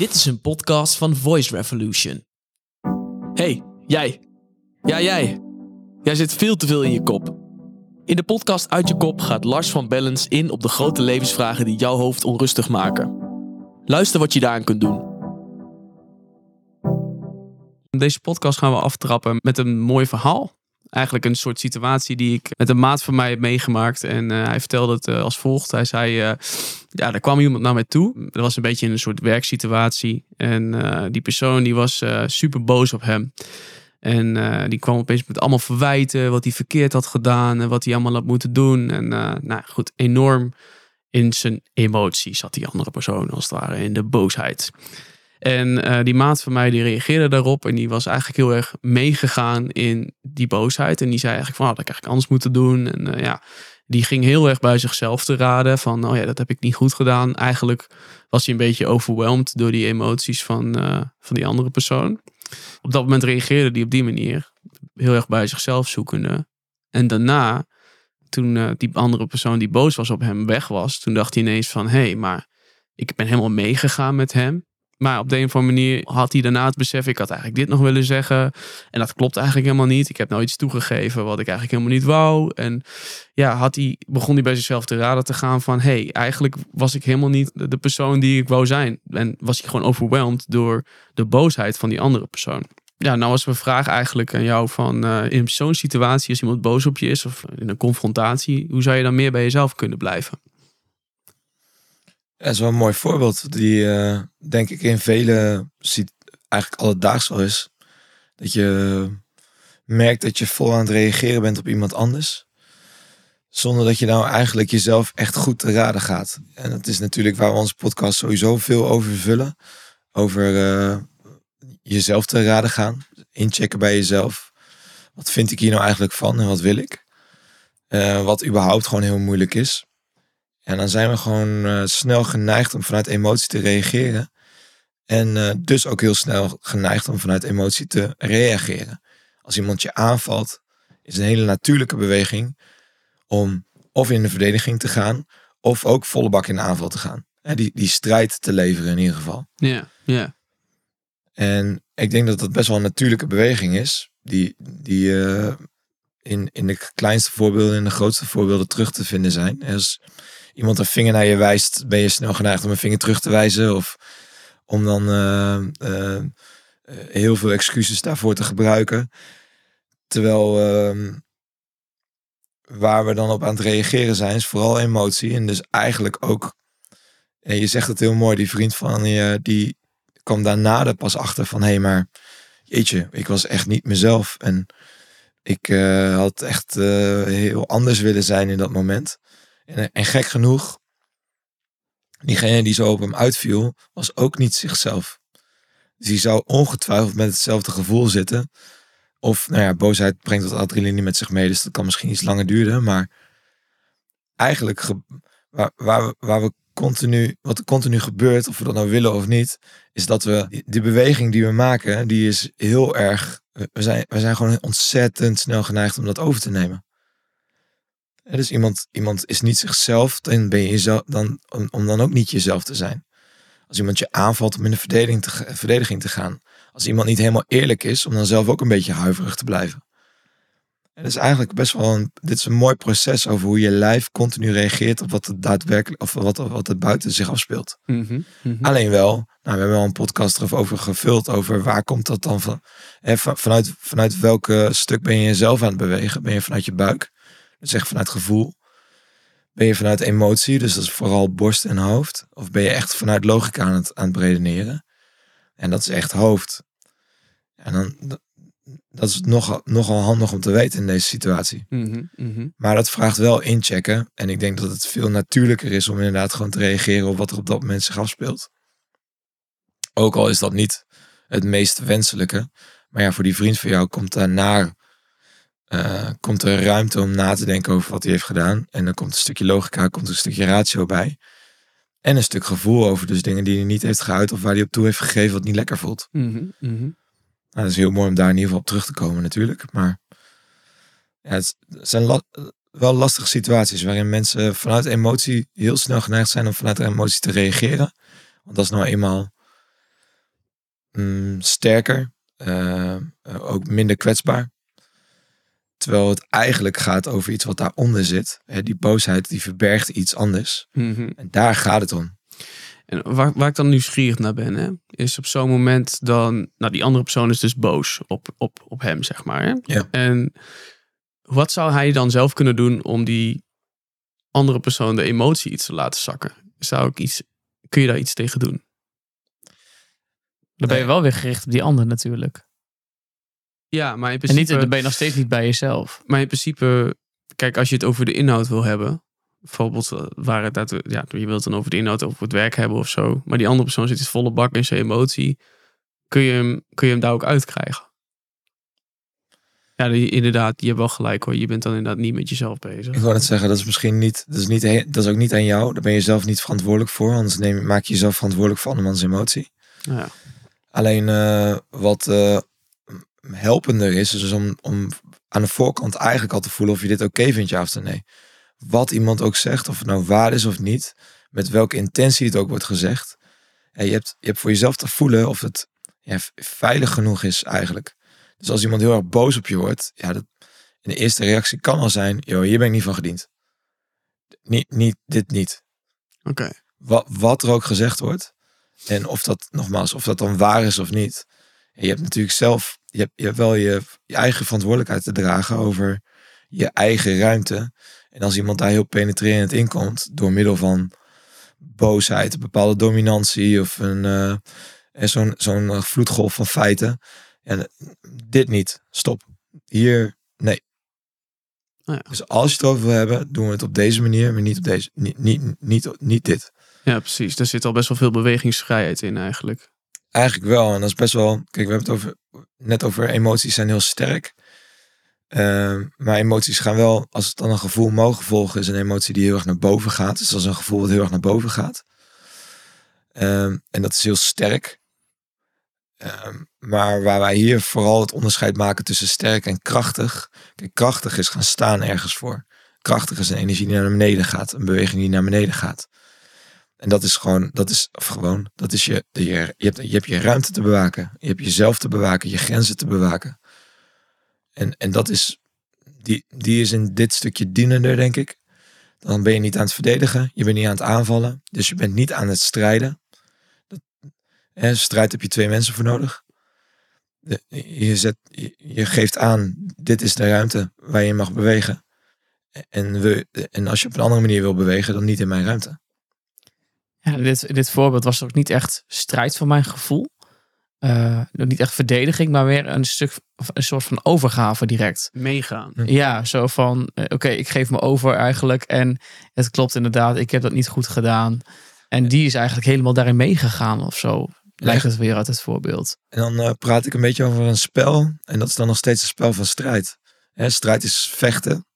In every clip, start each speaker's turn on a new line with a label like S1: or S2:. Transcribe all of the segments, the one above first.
S1: Dit is een podcast van Voice Revolution. Hey, jij. Ja, jij. Jij zit veel te veel in je kop. In de podcast Uit je kop gaat Lars van Bellens in op de grote levensvragen die jouw hoofd onrustig maken. Luister wat je daaraan kunt doen.
S2: Deze podcast gaan we aftrappen met een mooi verhaal. Eigenlijk een soort situatie die ik met een maat van mij heb meegemaakt. En eh, hij vertelde het eh, als volgt. Hij zei, uh, ja, er kwam iemand naar mij toe. Dat was een beetje in een soort werksituatie. En die persoon die was super boos op hem. En die kwam opeens met allemaal verwijten. Wat hij verkeerd had gedaan. En wat hij allemaal had moeten doen. En nou goed, enorm in zijn emoties zat die andere persoon als het ware. In de boosheid. En die maat van mij die reageerde daarop en die was eigenlijk heel erg meegegaan in die boosheid. En die zei eigenlijk van, oh, dat had ik eigenlijk anders moeten doen. En ja, die ging heel erg bij zichzelf te raden van, oh ja, dat heb ik niet goed gedaan. Eigenlijk was hij een beetje overweldigd door die emoties van, uh, van die andere persoon. Op dat moment reageerde hij op die manier, heel erg bij zichzelf zoekende. En daarna, toen die andere persoon die boos was op hem weg was, toen dacht hij ineens van, hé, hey, maar ik ben helemaal meegegaan met hem. Maar op de een of andere manier had hij daarna het besef, ik had eigenlijk dit nog willen zeggen. En dat klopt eigenlijk helemaal niet. Ik heb nou iets toegegeven wat ik eigenlijk helemaal niet wou. En ja, had hij, begon hij bij zichzelf te raden te gaan van, hey, eigenlijk was ik helemaal niet de persoon die ik wou zijn. En was hij gewoon overweldigd door de boosheid van die andere persoon. Ja, nou was mijn vraag eigenlijk aan jou van, uh, in zo'n situatie, als iemand boos op je is of in een confrontatie, hoe zou je dan meer bij jezelf kunnen blijven?
S3: Dat is wel een mooi voorbeeld. Die uh, denk ik in vele ziet eigenlijk alledaags wel is. Dat je merkt dat je vol aan het reageren bent op iemand anders. Zonder dat je nou eigenlijk jezelf echt goed te raden gaat. En dat is natuurlijk waar we onze podcast sowieso veel over vullen. Over uh, jezelf te raden gaan. Inchecken bij jezelf. Wat vind ik hier nou eigenlijk van en wat wil ik? Uh, wat überhaupt gewoon heel moeilijk is. En dan zijn we gewoon uh, snel geneigd om vanuit emotie te reageren. En uh, dus ook heel snel geneigd om vanuit emotie te reageren. Als iemand je aanvalt, is een hele natuurlijke beweging om of in de verdediging te gaan, of ook volle bak in de aanval te gaan. En die, die strijd te leveren in ieder geval.
S2: Ja, ja.
S3: En ik denk dat dat best wel een natuurlijke beweging is, die, die uh, in, in de kleinste voorbeelden en de grootste voorbeelden terug te vinden zijn. Als iemand een vinger naar je wijst, ben je snel geneigd om een vinger terug te wijzen. Of om dan uh, uh, heel veel excuses daarvoor te gebruiken. Terwijl uh, waar we dan op aan het reageren zijn, is vooral emotie. En dus eigenlijk ook, en je zegt het heel mooi, die vriend van je, die kwam daarna er pas achter van, hé, hey, maar jeetje, ik was echt niet mezelf. En ik uh, had echt heel anders willen zijn in dat moment. En, en gek genoeg, diegene die zo op hem uitviel, was ook niet zichzelf. Dus die zou ongetwijfeld met hetzelfde gevoel zitten. Of, nou ja, boosheid brengt wat adrenaline met zich mee, dus dat kan misschien iets langer duren. Maar eigenlijk, waar, waar, we, waar we continu, wat er continu gebeurt, of we dat nou willen of niet, is dat we, die beweging die we maken, die is heel erg, we zijn, we zijn gewoon ontzettend snel geneigd om dat over te nemen. Dus iemand, iemand is niet zichzelf, dan ben je jezelf, dan, om, om dan ook niet jezelf te zijn. Als iemand je aanvalt om in de verdediging te, verdediging te gaan. Als iemand niet helemaal eerlijk is, om dan zelf ook een beetje huiverig te blijven. Het is eigenlijk best wel een, dit is een mooi proces over hoe je lijf continu reageert op wat het daadwerkelijk, of wat, wat het buiten zich afspeelt.
S2: Mm -hmm,
S3: Alleen wel, nou, we hebben wel een podcast erover gevuld, over waar komt dat dan van, hè, vanuit, vanuit welke stuk ben je jezelf aan het bewegen? Ben je vanuit je buik? Dus echt vanuit gevoel. Ben je vanuit emotie, dus dat is vooral borst en hoofd? Of ben je echt vanuit logica aan het, aan het redeneren? En dat is echt hoofd. En dan, dat is nogal, nogal handig om te weten in deze situatie.
S2: Mm -hmm,
S3: Maar dat vraagt wel inchecken. En ik denk dat het veel natuurlijker is om inderdaad gewoon te reageren op wat er op dat moment zich afspeelt. Ook al is dat niet het meest wenselijke. Maar ja, voor die vriend van jou komt daarna uh, komt er ruimte om na te denken over wat hij heeft gedaan. En dan komt een stukje logica, komt een stukje ratio bij. En een stuk gevoel over dus dingen die hij niet heeft geuit of waar hij op toe heeft gegeven wat niet lekker voelt.
S2: Mm -hmm.
S3: Nou, dat is heel mooi om daar in ieder geval op terug te komen natuurlijk. Maar ja, het zijn la wel lastige situaties waarin mensen vanuit emotie heel snel geneigd zijn om vanuit de emotie te reageren. Want dat is nou eenmaal mm, sterker, eh, eh, ook minder kwetsbaar. Terwijl het eigenlijk gaat over iets wat daaronder zit. Die boosheid die verbergt iets anders.
S2: Mhm.
S3: En daar gaat het om.
S2: En waar, waar ik dan nieuwsgierig naar ben, hè, is op zo'n moment dan. Nou, die andere persoon is dus boos op, op, op hem, zeg maar. Hè?
S3: Ja.
S2: En wat zou hij dan zelf kunnen doen om die andere persoon de emotie iets te laten zakken? Zou ik iets, kun je daar iets tegen doen?
S4: Dan ben je wel weer gericht op die ander natuurlijk.
S2: Ja, maar in
S4: En
S2: principe.
S4: niet, dan ben je nog steeds niet bij jezelf.
S2: Maar in principe, kijk, als je het over de inhoud wil hebben, bijvoorbeeld eh, waar het dat, ja, je wilt het dan over de inhoud over het werk hebben of zo, maar die andere persoon zit dus volle bak in zijn emotie, kun je hem, kun je hem daar ook uitkrijgen. Ja, die- inderdaad, je hebt wel gelijk hoor. Je bent dan inderdaad niet met jezelf bezig.
S3: Ik wou net zeggen, dat is misschien niet, dat is, niet, dat is ook niet aan jou. Daar ben je zelf niet verantwoordelijk voor. Anders neem, maak je jezelf verantwoordelijk voor andermans emotie.
S2: Ja.
S3: Alleen eh, wat eh, helpender is, is om, om aan de voorkant eigenlijk al te voelen of je dit oké vindt, ja of nee. Wat iemand ook zegt, of het nou waar is of niet, met welke intentie het ook wordt gezegd. En je, hebt, je hebt voor jezelf te voelen of het ja, veilig genoeg is eigenlijk. Dus als iemand heel erg boos op je wordt, ja, dat, de eerste reactie kan al zijn, joh, hier ben ik niet van gediend. Niet, niet, dit niet
S2: Oké.
S3: wat, wat er ook gezegd wordt. En of dat, nogmaals, of dat dan waar is of niet. En je hebt natuurlijk zelf, je hebt, je hebt wel je, je eigen verantwoordelijkheid te dragen over je eigen ruimte. En als iemand daar heel penetrerend in komt, door middel van boosheid, een bepaalde dominantie of een, en zo'n zo'n vloedgolf van feiten. En dit niet, stop. Hier, nee.
S2: Oh ja.
S3: Dus als je het over wil hebben, doen we het op deze manier, maar niet op deze, niet, niet, niet, niet dit.
S2: Ja, precies. Daar zit al best wel veel bewegingsvrijheid in eigenlijk.
S3: Eigenlijk wel. En dat is best wel. Kijk, we hebben het over, net over emoties zijn heel sterk. Ehm, maar emoties gaan wel, als het dan een gevoel mogen volgen, is een emotie die heel erg naar boven gaat. Dus dat is een gevoel wat heel erg naar boven gaat. Ehm, en dat is heel sterk. Ehm, maar waar wij hier vooral het onderscheid maken tussen sterk en krachtig. Kijk, krachtig is gaan staan ergens voor. Krachtig is een energie die naar beneden gaat. Een beweging die naar beneden gaat. En dat is gewoon, dat is of gewoon, dat is je, je, je, hebt, je hebt je ruimte te bewaken. Je hebt jezelf te bewaken, je grenzen te bewaken. En, en dat is, die, die is in dit stukje dienender, denk ik. Dan ben je niet aan het verdedigen, je bent niet aan het aanvallen. Dus je bent niet aan het strijden. Dat, hè, strijd heb je twee mensen voor nodig. Je, zet, je geeft aan, dit is de ruimte waar je mag bewegen. En, we, en als je op een andere manier wil bewegen, dan niet in mijn ruimte.
S4: Ja, dit, in dit voorbeeld was ook niet echt strijd van mijn gevoel. Eh, nog niet echt verdediging, maar weer een stuk, een soort van overgave direct.
S2: Meegaan.
S4: Ja, zo van, eh, oké, ik geef me over eigenlijk. En het klopt inderdaad, ik heb dat niet goed gedaan. En die is eigenlijk helemaal daarin meegegaan of zo. Lijkt het weer uit het voorbeeld.
S3: En dan eh, praat ik een beetje over een spel. En dat is dan nog steeds een spel van strijd. Hè, strijd is vechten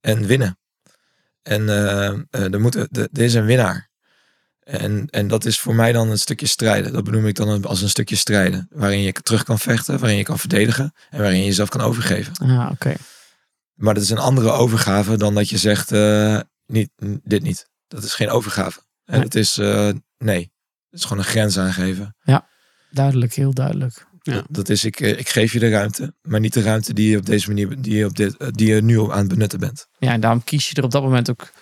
S3: en winnen. En eh, eh, er, moet, er, er is een winnaar. En, en dat is voor mij dan een stukje strijden. Dat benoem ik dan als een stukje strijden. Waarin je terug kan vechten, waarin je kan verdedigen. En waarin je jezelf kan overgeven.
S4: Ah, oké.
S3: Maar dat is een andere overgave dan dat je zegt, eh, niet, dit niet. Dat is geen overgave. En
S4: Nee.
S3: het is, eh, nee. Het is gewoon een grens aangeven.
S4: Duidelijk, heel duidelijk.
S2: Ja.
S3: Dat, dat is, ik, eh, ik geef je de ruimte, maar niet de ruimte die je op deze manier, die je, op dit, die je nu aan het benutten bent.
S4: Ja, en daarom kies je er op dat moment ook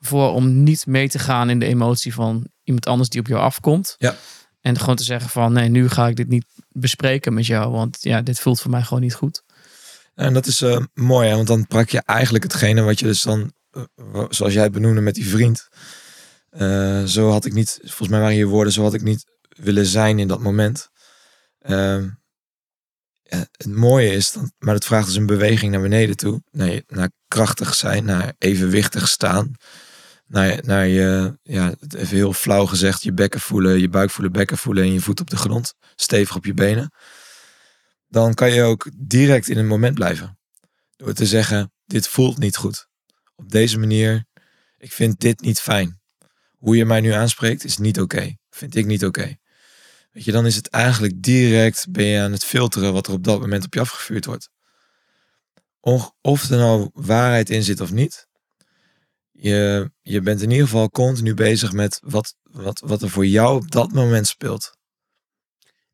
S4: voor om niet mee te gaan in de emotie van iemand anders die op jou afkomt.
S3: Ja.
S4: En gewoon te zeggen van nee, nu ga ik dit niet bespreken met jou, want ja, dit voelt voor mij gewoon niet goed.
S3: En dat is eh, mooi, hè? want dan prak je eigenlijk hetgene wat je dus dan, eh, zoals jij het benoemde met die vriend. Eh, zo had ik niet, volgens mij waren je woorden, zo had ik niet willen zijn in dat moment. Ehm, ja, het mooie is, dan, maar het vraagt dus een beweging naar beneden toe. Naar, naar krachtig zijn, naar evenwichtig staan. Naar, naar je, ja, even heel flauw gezegd, je bekken voelen, je buik voelen, bekken voelen en je voet op de grond. Stevig op je benen. Dan kan je ook direct in het moment blijven. Door te zeggen, dit voelt niet goed. Op deze manier, ik vind dit niet fijn. Hoe je mij nu aanspreekt is niet oké. Vind ik niet oké. Weet je, dan is het eigenlijk direct ben je aan het filteren wat er op dat moment op je afgevuurd wordt. Of er nou waarheid in zit of niet. Je, je bent in ieder geval continu bezig met wat, wat, wat er voor jou op dat moment speelt.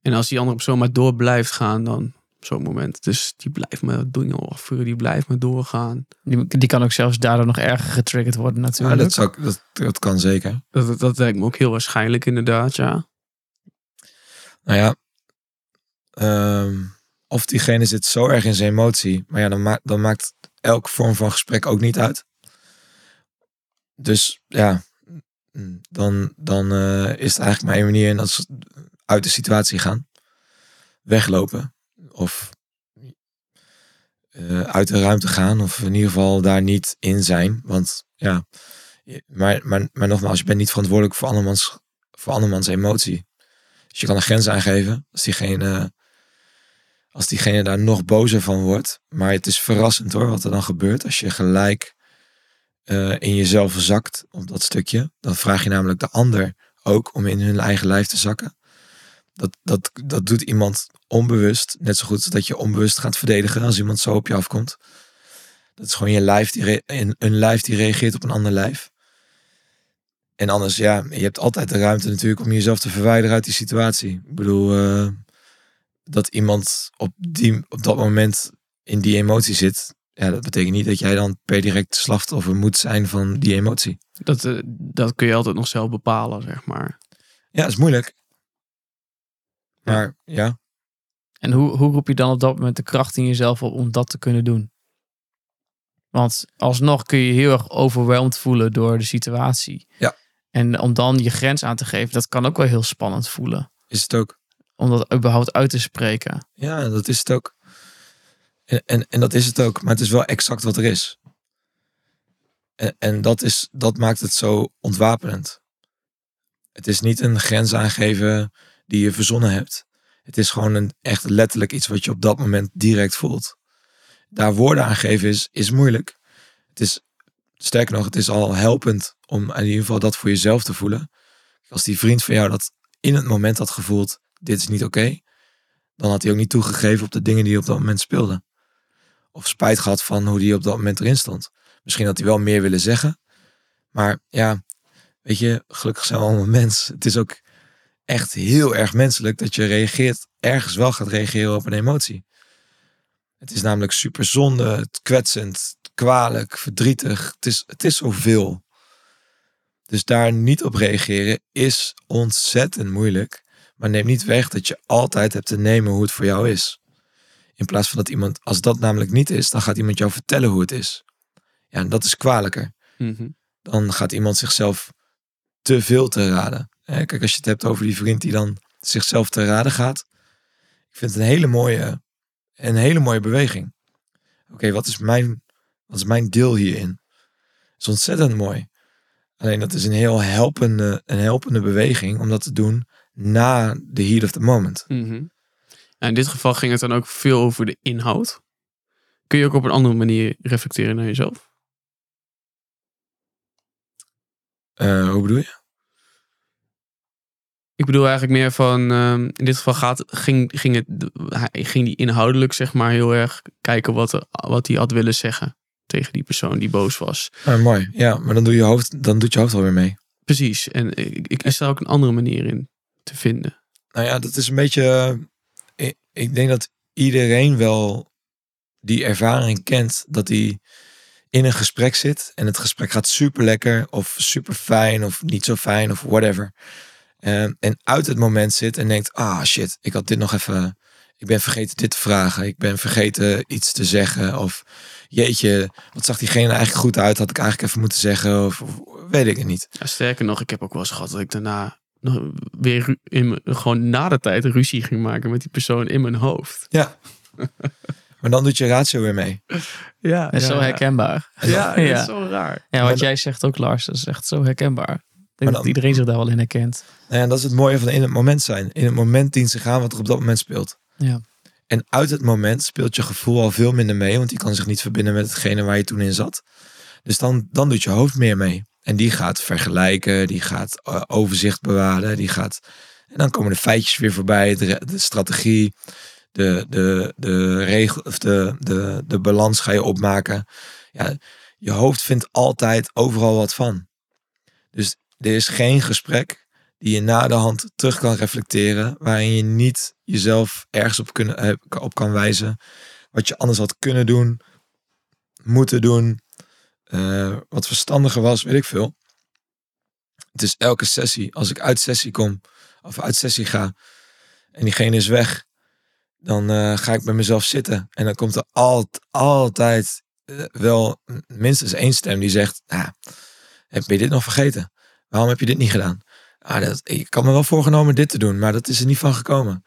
S2: En als die andere persoon maar door blijft gaan, dan op zo'n moment. Dus die blijft maar dingen afvuren, die blijft maar doorgaan.
S4: Die, die kan ook zelfs daardoor nog erger getriggerd worden
S3: Ja,
S4: natuurlijk.
S3: dat, zou, dat, dat kan zeker.
S2: Dat, dat, dat lijkt me ook heel waarschijnlijk inderdaad, ja.
S3: Nou ja, ehm, of diegene zit zo erg in zijn emotie, maar ja, dan, ma dan maakt elke vorm van gesprek ook niet uit. Dus ja, dan, dan eh, is het eigenlijk maar één manier en dat is uit de situatie gaan. Weglopen. Of eh, uit de ruimte gaan. Of in ieder geval daar niet in zijn. Want ja, maar, maar, maar nogmaals, je bent niet verantwoordelijk voor andermans, voor andermans emotie. Dus je kan een grens aangeven als diegene, als diegene daar nog bozer van wordt. Maar het is verrassend hoor, wat er dan gebeurt. Als je gelijk eh, in jezelf zakt op dat stukje. Dan vraag je namelijk de ander ook om in hun eigen lijf te zakken. Dat, dat, dat doet iemand onbewust. Net zo goed als dat je onbewust gaat verdedigen als iemand zo op je afkomt. Dat is gewoon je lijf die een, een lijf die reageert op een ander lijf. En anders, ja, je hebt altijd de ruimte natuurlijk om jezelf te verwijderen uit die situatie. Ik bedoel, eh, dat iemand op, die, op dat moment in die emotie zit, ja, dat betekent niet dat jij dan per direct slachtoffer moet zijn van die emotie.
S2: Dat, eh, dat kun je altijd nog zelf bepalen, zeg maar.
S3: Ja, dat is moeilijk. Maar ja,
S4: En hoe, hoe roep je dan op dat moment de kracht in jezelf op om dat te kunnen doen? Want alsnog kun je je heel erg overweldigd voelen door de situatie.
S3: Ja.
S4: En om dan je grens aan te geven, dat kan ook wel heel spannend voelen.
S3: is het ook.
S4: Om dat überhaupt uit te spreken.
S3: Ja, dat is het ook. En, en, en dat is het ook, maar het is wel exact wat er is. En, en dat, is, dat maakt het zo ontwapenend. Het is niet een grens aangeven die je verzonnen hebt. Het is gewoon een echt letterlijk iets wat je op dat moment direct voelt. Daar woorden aan geven is, is moeilijk. Het is, sterker nog, het is al helpend om in ieder geval dat voor jezelf te voelen. Als die vriend van jou dat in het moment had gevoeld, dit is niet oké dan had hij ook niet toegegeven op de dingen die op dat moment speelden. Of spijt gehad van hoe hij op dat moment erin stond. Misschien had hij wel meer willen zeggen. Maar ja, weet je, gelukkig zijn we allemaal mens. Het is ook echt heel erg menselijk dat je reageert, ergens wel gaat reageren op een emotie. Het is namelijk super zonde, kwetsend, kwalijk, verdrietig. Het is, het is zoveel. Dus daar niet op reageren is ontzettend moeilijk. Maar neem niet weg dat je altijd hebt te nemen hoe het voor jou is. In plaats van dat iemand, als dat namelijk niet is, dan gaat iemand jou vertellen hoe het is. Ja, en dat is kwalijker.
S2: Mhm.
S3: Dan gaat iemand zichzelf te veel te raden. Kijk, als je het hebt over die vriend die dan zichzelf te raden gaat. Ik vind het een hele mooie, een hele mooie beweging. Oké, wat is mijn, wat is mijn deel hierin? Dat is ontzettend mooi. Alleen dat is een heel helpende, een helpende beweging om dat te doen na de heat of the moment.
S2: Mhm. En in dit geval ging het dan ook veel over de inhoud. Kun je ook op een andere manier reflecteren naar jezelf?
S3: Eh, hoe bedoel je?
S2: Ik bedoel eigenlijk meer van, ehm, in dit geval gaat, ging, ging, het, hij ging die inhoudelijk zeg maar heel erg kijken wat, wat hij had willen zeggen tegen die persoon die boos was.
S3: Ah, mooi. Ja, maar dan, doe je hoofd, dan doet je hoofd alweer mee.
S2: Precies. En ik, ik, is daar ook een andere manier in te vinden.
S3: Nou ja, dat is een beetje. Ik, denk dat iedereen wel die ervaring kent dat hij in een gesprek zit en het gesprek gaat super lekker of super fijn of niet zo fijn of whatever. Ehm, en uit het moment zit en denkt: ah shit, ik had dit nog even. Ik ben vergeten dit te vragen. Ik ben vergeten iets te zeggen. Of jeetje, wat zag diegene eigenlijk goed uit? Had ik eigenlijk even moeten zeggen. Of, weet ik het niet.
S2: Sterker nog, ik heb ook wel eens gehad dat ik daarna weer in gewoon na de tijd ruzie ging maken met die persoon in mijn hoofd.
S3: Ja. maar dan doet je ratio weer mee.
S2: Ja,
S4: Dat is zo herkenbaar.
S2: Ja, dat
S4: Ja.
S2: is zo raar.
S4: Ja, wat
S3: dan-
S4: jij zegt ook, Lars, dat is echt zo herkenbaar. Ik denk
S3: dan-
S4: dat iedereen zich daar wel in herkent.
S3: Nou ja, dat is het mooie van in het moment zijn. In het moment dient zich aan wat er op dat moment speelt.
S4: Ja.
S3: En uit het moment speelt je gevoel al veel minder mee, want die kan zich niet verbinden met hetgene waar je toen in zat. Dus dan, dan doet je hoofd meer mee. En die gaat vergelijken, die gaat eh, overzicht bewaren, die gaat. En dan komen de feitjes weer voorbij, de, strategie, de, de, de regel, of de, de, de balans ga je opmaken. Ja, je hoofd vindt altijd overal wat van. Dus er is geen gesprek die je na de hand terug kan reflecteren, waarin je niet jezelf ergens op, kunnen, eh, op kan wijzen, wat je anders had kunnen doen, moeten doen, eh, wat verstandiger was, weet ik veel. Het is elke sessie, als ik uit sessie kom, of uit sessie ga, en diegene is weg, dan eh, ga ik bij mezelf zitten. En dan komt er altijd, altijd eh, wel minstens één stem die zegt, ah, heb je dit nog vergeten? Waarom heb je dit niet gedaan? Ah, dat, ik had me wel voorgenomen dit te doen, maar dat is er niet van gekomen.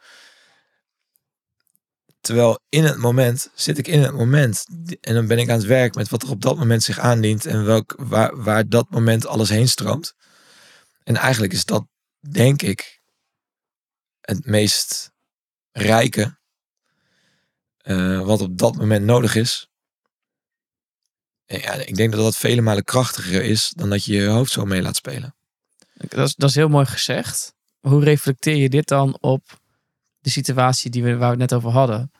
S3: Terwijl in het moment zit ik in het moment en dan ben ik aan het werk met wat er op dat moment zich aandient en welk, waar, waar dat moment alles heen stroomt. En eigenlijk is dat, denk ik, het meest rijke eh, wat op dat moment nodig is. En ja, ik denk dat dat vele malen krachtiger is dan dat je je hoofd zo mee laat spelen.
S4: Dat is, dat is heel mooi gezegd. Hoe reflecteer je dit dan op de situatie die we, waar we het net over hadden?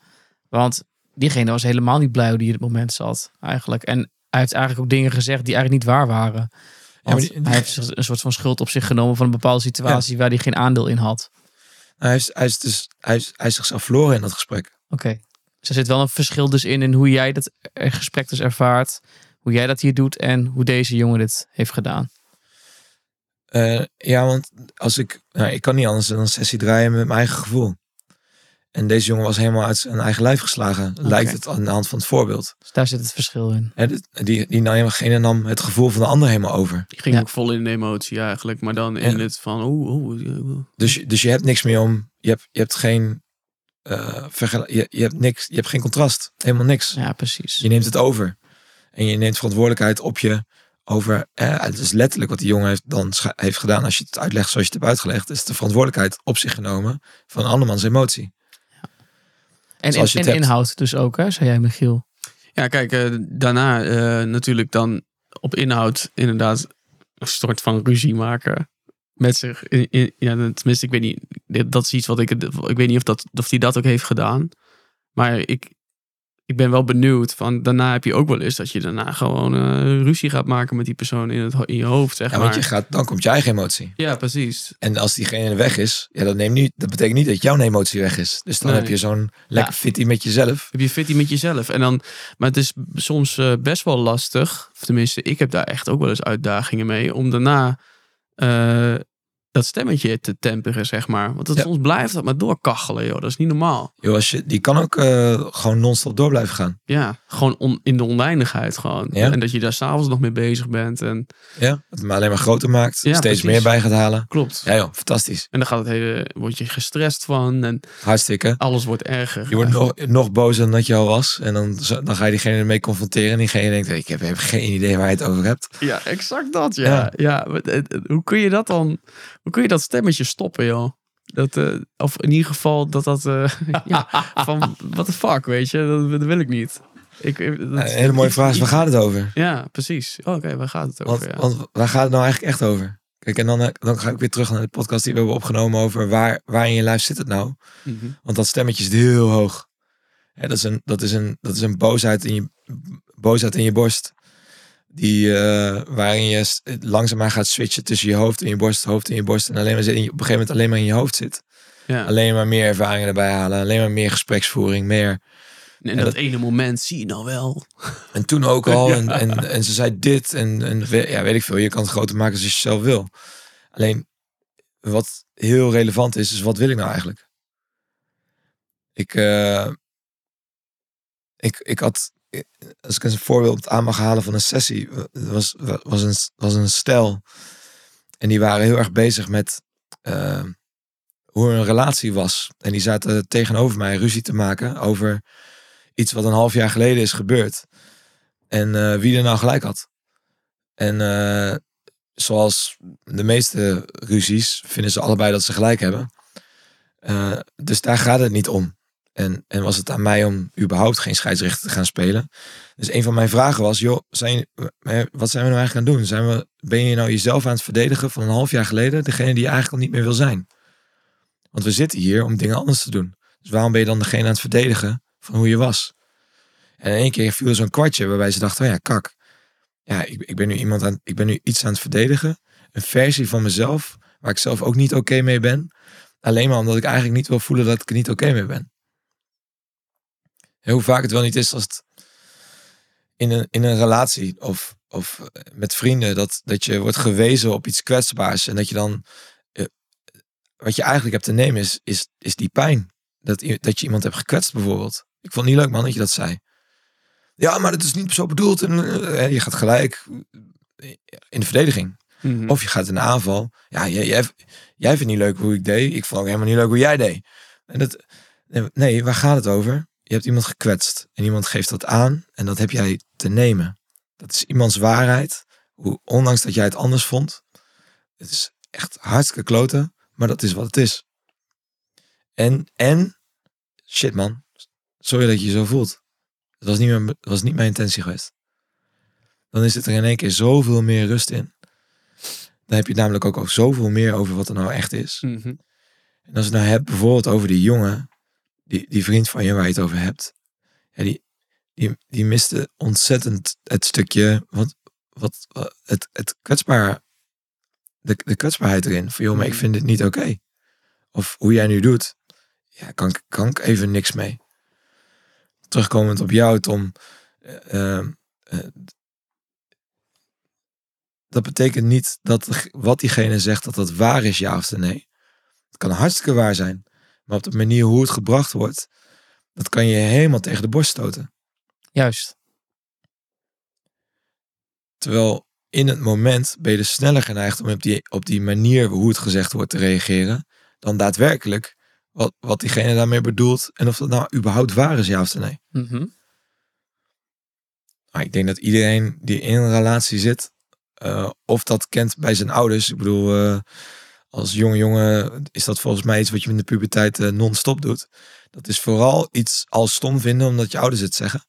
S4: Want diegene was helemaal niet blij hoe die in het moment zat, eigenlijk. En hij heeft eigenlijk ook dingen gezegd die eigenlijk niet waar waren.
S3: die- die-
S4: hij heeft een soort van schuld op zich genomen van een bepaalde situatie waar hij geen aandeel in had.
S3: Hij is, hij is, dus, hij is, hij is zichzelf verloren in dat gesprek.
S4: Oké. Dus er zit wel een verschil dus in, in hoe jij dat gesprek dus ervaart. Hoe jij dat hier doet en hoe deze jongen dit heeft gedaan.
S3: Eh, ja, want als ik, nou, ik kan niet anders dan een sessie draaien met mijn eigen gevoel. En deze jongen was helemaal uit zijn eigen lijf geslagen. Lijkt het aan de hand van het voorbeeld.
S4: Dus daar zit het verschil in.
S3: Die, die nam, degene nam het gevoel van de ander helemaal over.
S2: Die ging
S4: Ja.
S2: ook vol in de emotie eigenlijk. Maar dan in
S3: Ja.
S2: het van, oeh.
S3: Dus, je- dus je hebt niks meer om. Je hebt, je hebt geen. eh, vergel- je, je hebt niks. Je hebt geen contrast. Helemaal niks.
S4: Ja, precies.
S3: Je neemt het over. En je neemt verantwoordelijkheid op je over. Eh, het is letterlijk wat die jongen heeft, dan scha- heeft gedaan. Als je het uitlegt zoals je het hebt uitgelegd. Is de verantwoordelijkheid op zich genomen van een andermans emotie.
S4: En,
S3: hebt.
S4: inhoud dus ook, hè, zei jij Michiel.
S2: Ja, kijk, eh, daarna eh, natuurlijk dan op inhoud inderdaad een soort van ruzie maken. Met zich. In, in- ja, tenminste, ik weet niet. Dat is iets wat ik. Ik weet niet of dat of hij dat ook heeft gedaan. Maar ik, ik ben wel benieuwd. Van, daarna heb je ook wel eens dat je daarna gewoon eh, ruzie gaat maken met die persoon in, het, in je hoofd. Zeg
S3: Ja,
S2: maar.
S3: want je gaat, dan komt je eigen emotie.
S2: Ja, precies.
S3: En als diegene weg is, ja, dat, neemt niet, dat betekent niet dat jouw emotie weg is. Dus dan
S2: Nee.
S3: heb je zo'n lekker
S4: Ja.
S3: fitty met jezelf.
S2: Heb je fitty met jezelf. En dan, maar het is soms eh, best wel lastig. Of tenminste, ik heb daar echt ook wel eens uitdagingen mee. Om daarna eh, dat stemmetje te temperen, zeg maar. Want het,
S3: Ja.
S2: soms blijft dat maar doorkachelen, joh. Dat is niet normaal.
S3: Joh, als je, die kan ook eh, gewoon non-stop door blijven gaan.
S2: Ja, gewoon on- in de oneindigheid gewoon.
S3: Ja.
S2: En dat je daar s'avonds nog mee bezig bent. En
S3: Ja, dat het me alleen maar groter maakt.
S2: Ja,
S3: steeds
S2: precies.
S3: meer bij gaat halen.
S2: klopt.
S3: Ja joh, fantastisch.
S2: En dan gaat het hele, word je gestrest van. En
S3: Hartstikke.
S2: alles wordt erger.
S3: Je wordt nog, nog bozer dan dat je al was. En dan, dan ga je diegene ermee confronteren. En diegene denkt, ik heb, heb geen idee waar je het over hebt.
S2: Ja, exact dat. Ja.
S3: Ja.
S2: Maar hoe kun je dat dan? Hoe kun je dat stemmetje stoppen, joh? Dat, eh, of in ieder geval dat dat. eh, ja, van what the fuck, weet je? Dat, dat wil ik niet. Ik, dat-
S3: een hele mooie vraag is, waar gaat het over?
S2: Ja, precies. Oh, Oké, waar gaat het
S3: Want,
S2: over? Ja.
S3: want waar gaat het nou eigenlijk echt over? Kijk, en dan, eh, dan ga ik weer terug naar de podcast die we hebben opgenomen over waar, waar in je lijf zit het nou?
S2: Mhm.
S3: Want dat stemmetje is heel hoog. Dat, is een, dat, is een, dat is een boosheid in je, boosheid in je borst. Die, eh, waarin je langzaamaan gaat switchen tussen je hoofd en je borst, hoofd en je borst. En alleen maar zit in je- op een gegeven moment alleen maar in je hoofd zit.
S2: ja.
S3: Alleen maar meer ervaringen erbij halen. Alleen maar meer gespreksvoering. Meer.
S2: En
S3: en
S2: dat,
S3: dat-
S2: ene moment zie je nou wel.
S3: En toen ook al.
S2: Ja.
S3: En, en, en ze zei dit. En, en ja, weet ik veel. Je kan het groter maken als je zelf wil. Alleen wat heel relevant is, is wat wil ik nou eigenlijk? Ik, eh, ik, ik had, als ik een voorbeeld aan mag halen van een sessie, was, was, een, was een stel. En die waren heel erg bezig met eh, hoe hun relatie was. En die zaten tegenover mij ruzie te maken over iets wat een half jaar geleden is gebeurd. En eh, wie er nou gelijk had. En eh, zoals de meeste ruzies vinden ze allebei dat ze gelijk hebben. Dus daar gaat het niet om. En, en was het aan mij om überhaupt geen scheidsrechter te gaan spelen. Dus een van mijn vragen was, joh, zijn, wat zijn we nou eigenlijk aan het doen? Zijn we, ben je nou jezelf aan het verdedigen van een half jaar geleden? Degene die je eigenlijk al niet meer wil zijn. Want we zitten hier om dingen anders te doen. Dus waarom ben je dan degene aan het verdedigen van hoe je was? En in één keer viel zo'n kwartje waarbij ze dachten, oh ja, kak. Ja, ik, ik ben nu iemand aan, ik ben nu iets aan het verdedigen. Een versie van mezelf waar ik zelf ook niet oké mee ben. Alleen maar omdat ik eigenlijk niet wil voelen dat ik er niet oké mee ben. Hoe vaak het wel niet is als het in een, in een relatie of, of met vrienden, dat, dat je wordt gewezen op iets kwetsbaars en dat je dan, eh, wat je eigenlijk hebt te nemen is, is, is die pijn. Dat, dat je iemand hebt gekwetst bijvoorbeeld. Ik vond het niet leuk man dat je dat zei. Ja, maar dat is niet zo bedoeld. En, eh, je gaat gelijk in de verdediging.
S2: Mhm.
S3: Of je gaat in de aanval. Ja, jij, jij, jij vindt niet leuk hoe ik deed. Ik vond ook helemaal niet leuk hoe jij deed. En dat, nee, waar gaat het over? Je hebt iemand gekwetst. En iemand geeft dat aan. En dat heb jij te nemen. Dat is iemands waarheid. Hoe, ondanks dat jij het anders vond. Het is echt hartstikke kloten. Maar dat is wat het is. En, en, shit man. Sorry dat je je zo voelt. Dat was niet, mijn, was niet mijn intentie geweest. Dan is het er in één keer zoveel meer rust in. Dan heb je het namelijk ook, ook zoveel meer over wat er nou echt is.
S2: Mhm.
S3: En als je het nou hebt bijvoorbeeld over die jongen, die, die vriend van je waar je het over hebt. Ja, die, die, die miste ontzettend het stukje, wat, wat, wat- het, het kwetsbaar, de, de kwetsbaarheid erin. Van joh, maar ik vind dit niet oké. Of hoe jij nu doet, ja, kan, kan ik even niks mee. Terugkomend op jou, Tom. eh, ehm, eh, dat betekent niet dat wat diegene zegt, dat dat waar is, ja of nee. Het kan hartstikke waar zijn. Maar op de manier hoe het gebracht wordt, dat kan je helemaal tegen de borst stoten.
S4: Juist.
S3: Terwijl in het moment ben je dus sneller geneigd om op die, op die manier hoe het gezegd wordt te reageren, dan daadwerkelijk wat, wat diegene daarmee bedoelt en of dat nou überhaupt waar is, ja of nee.
S4: Mhm.
S3: Maar ik denk dat iedereen die in een relatie zit, eh, of dat kent bij zijn ouders. Ik bedoel, eh, als jonge jongen is dat volgens mij iets wat je in de puberteit eh, non-stop doet. Dat is vooral iets als stom vinden omdat je ouders het zeggen.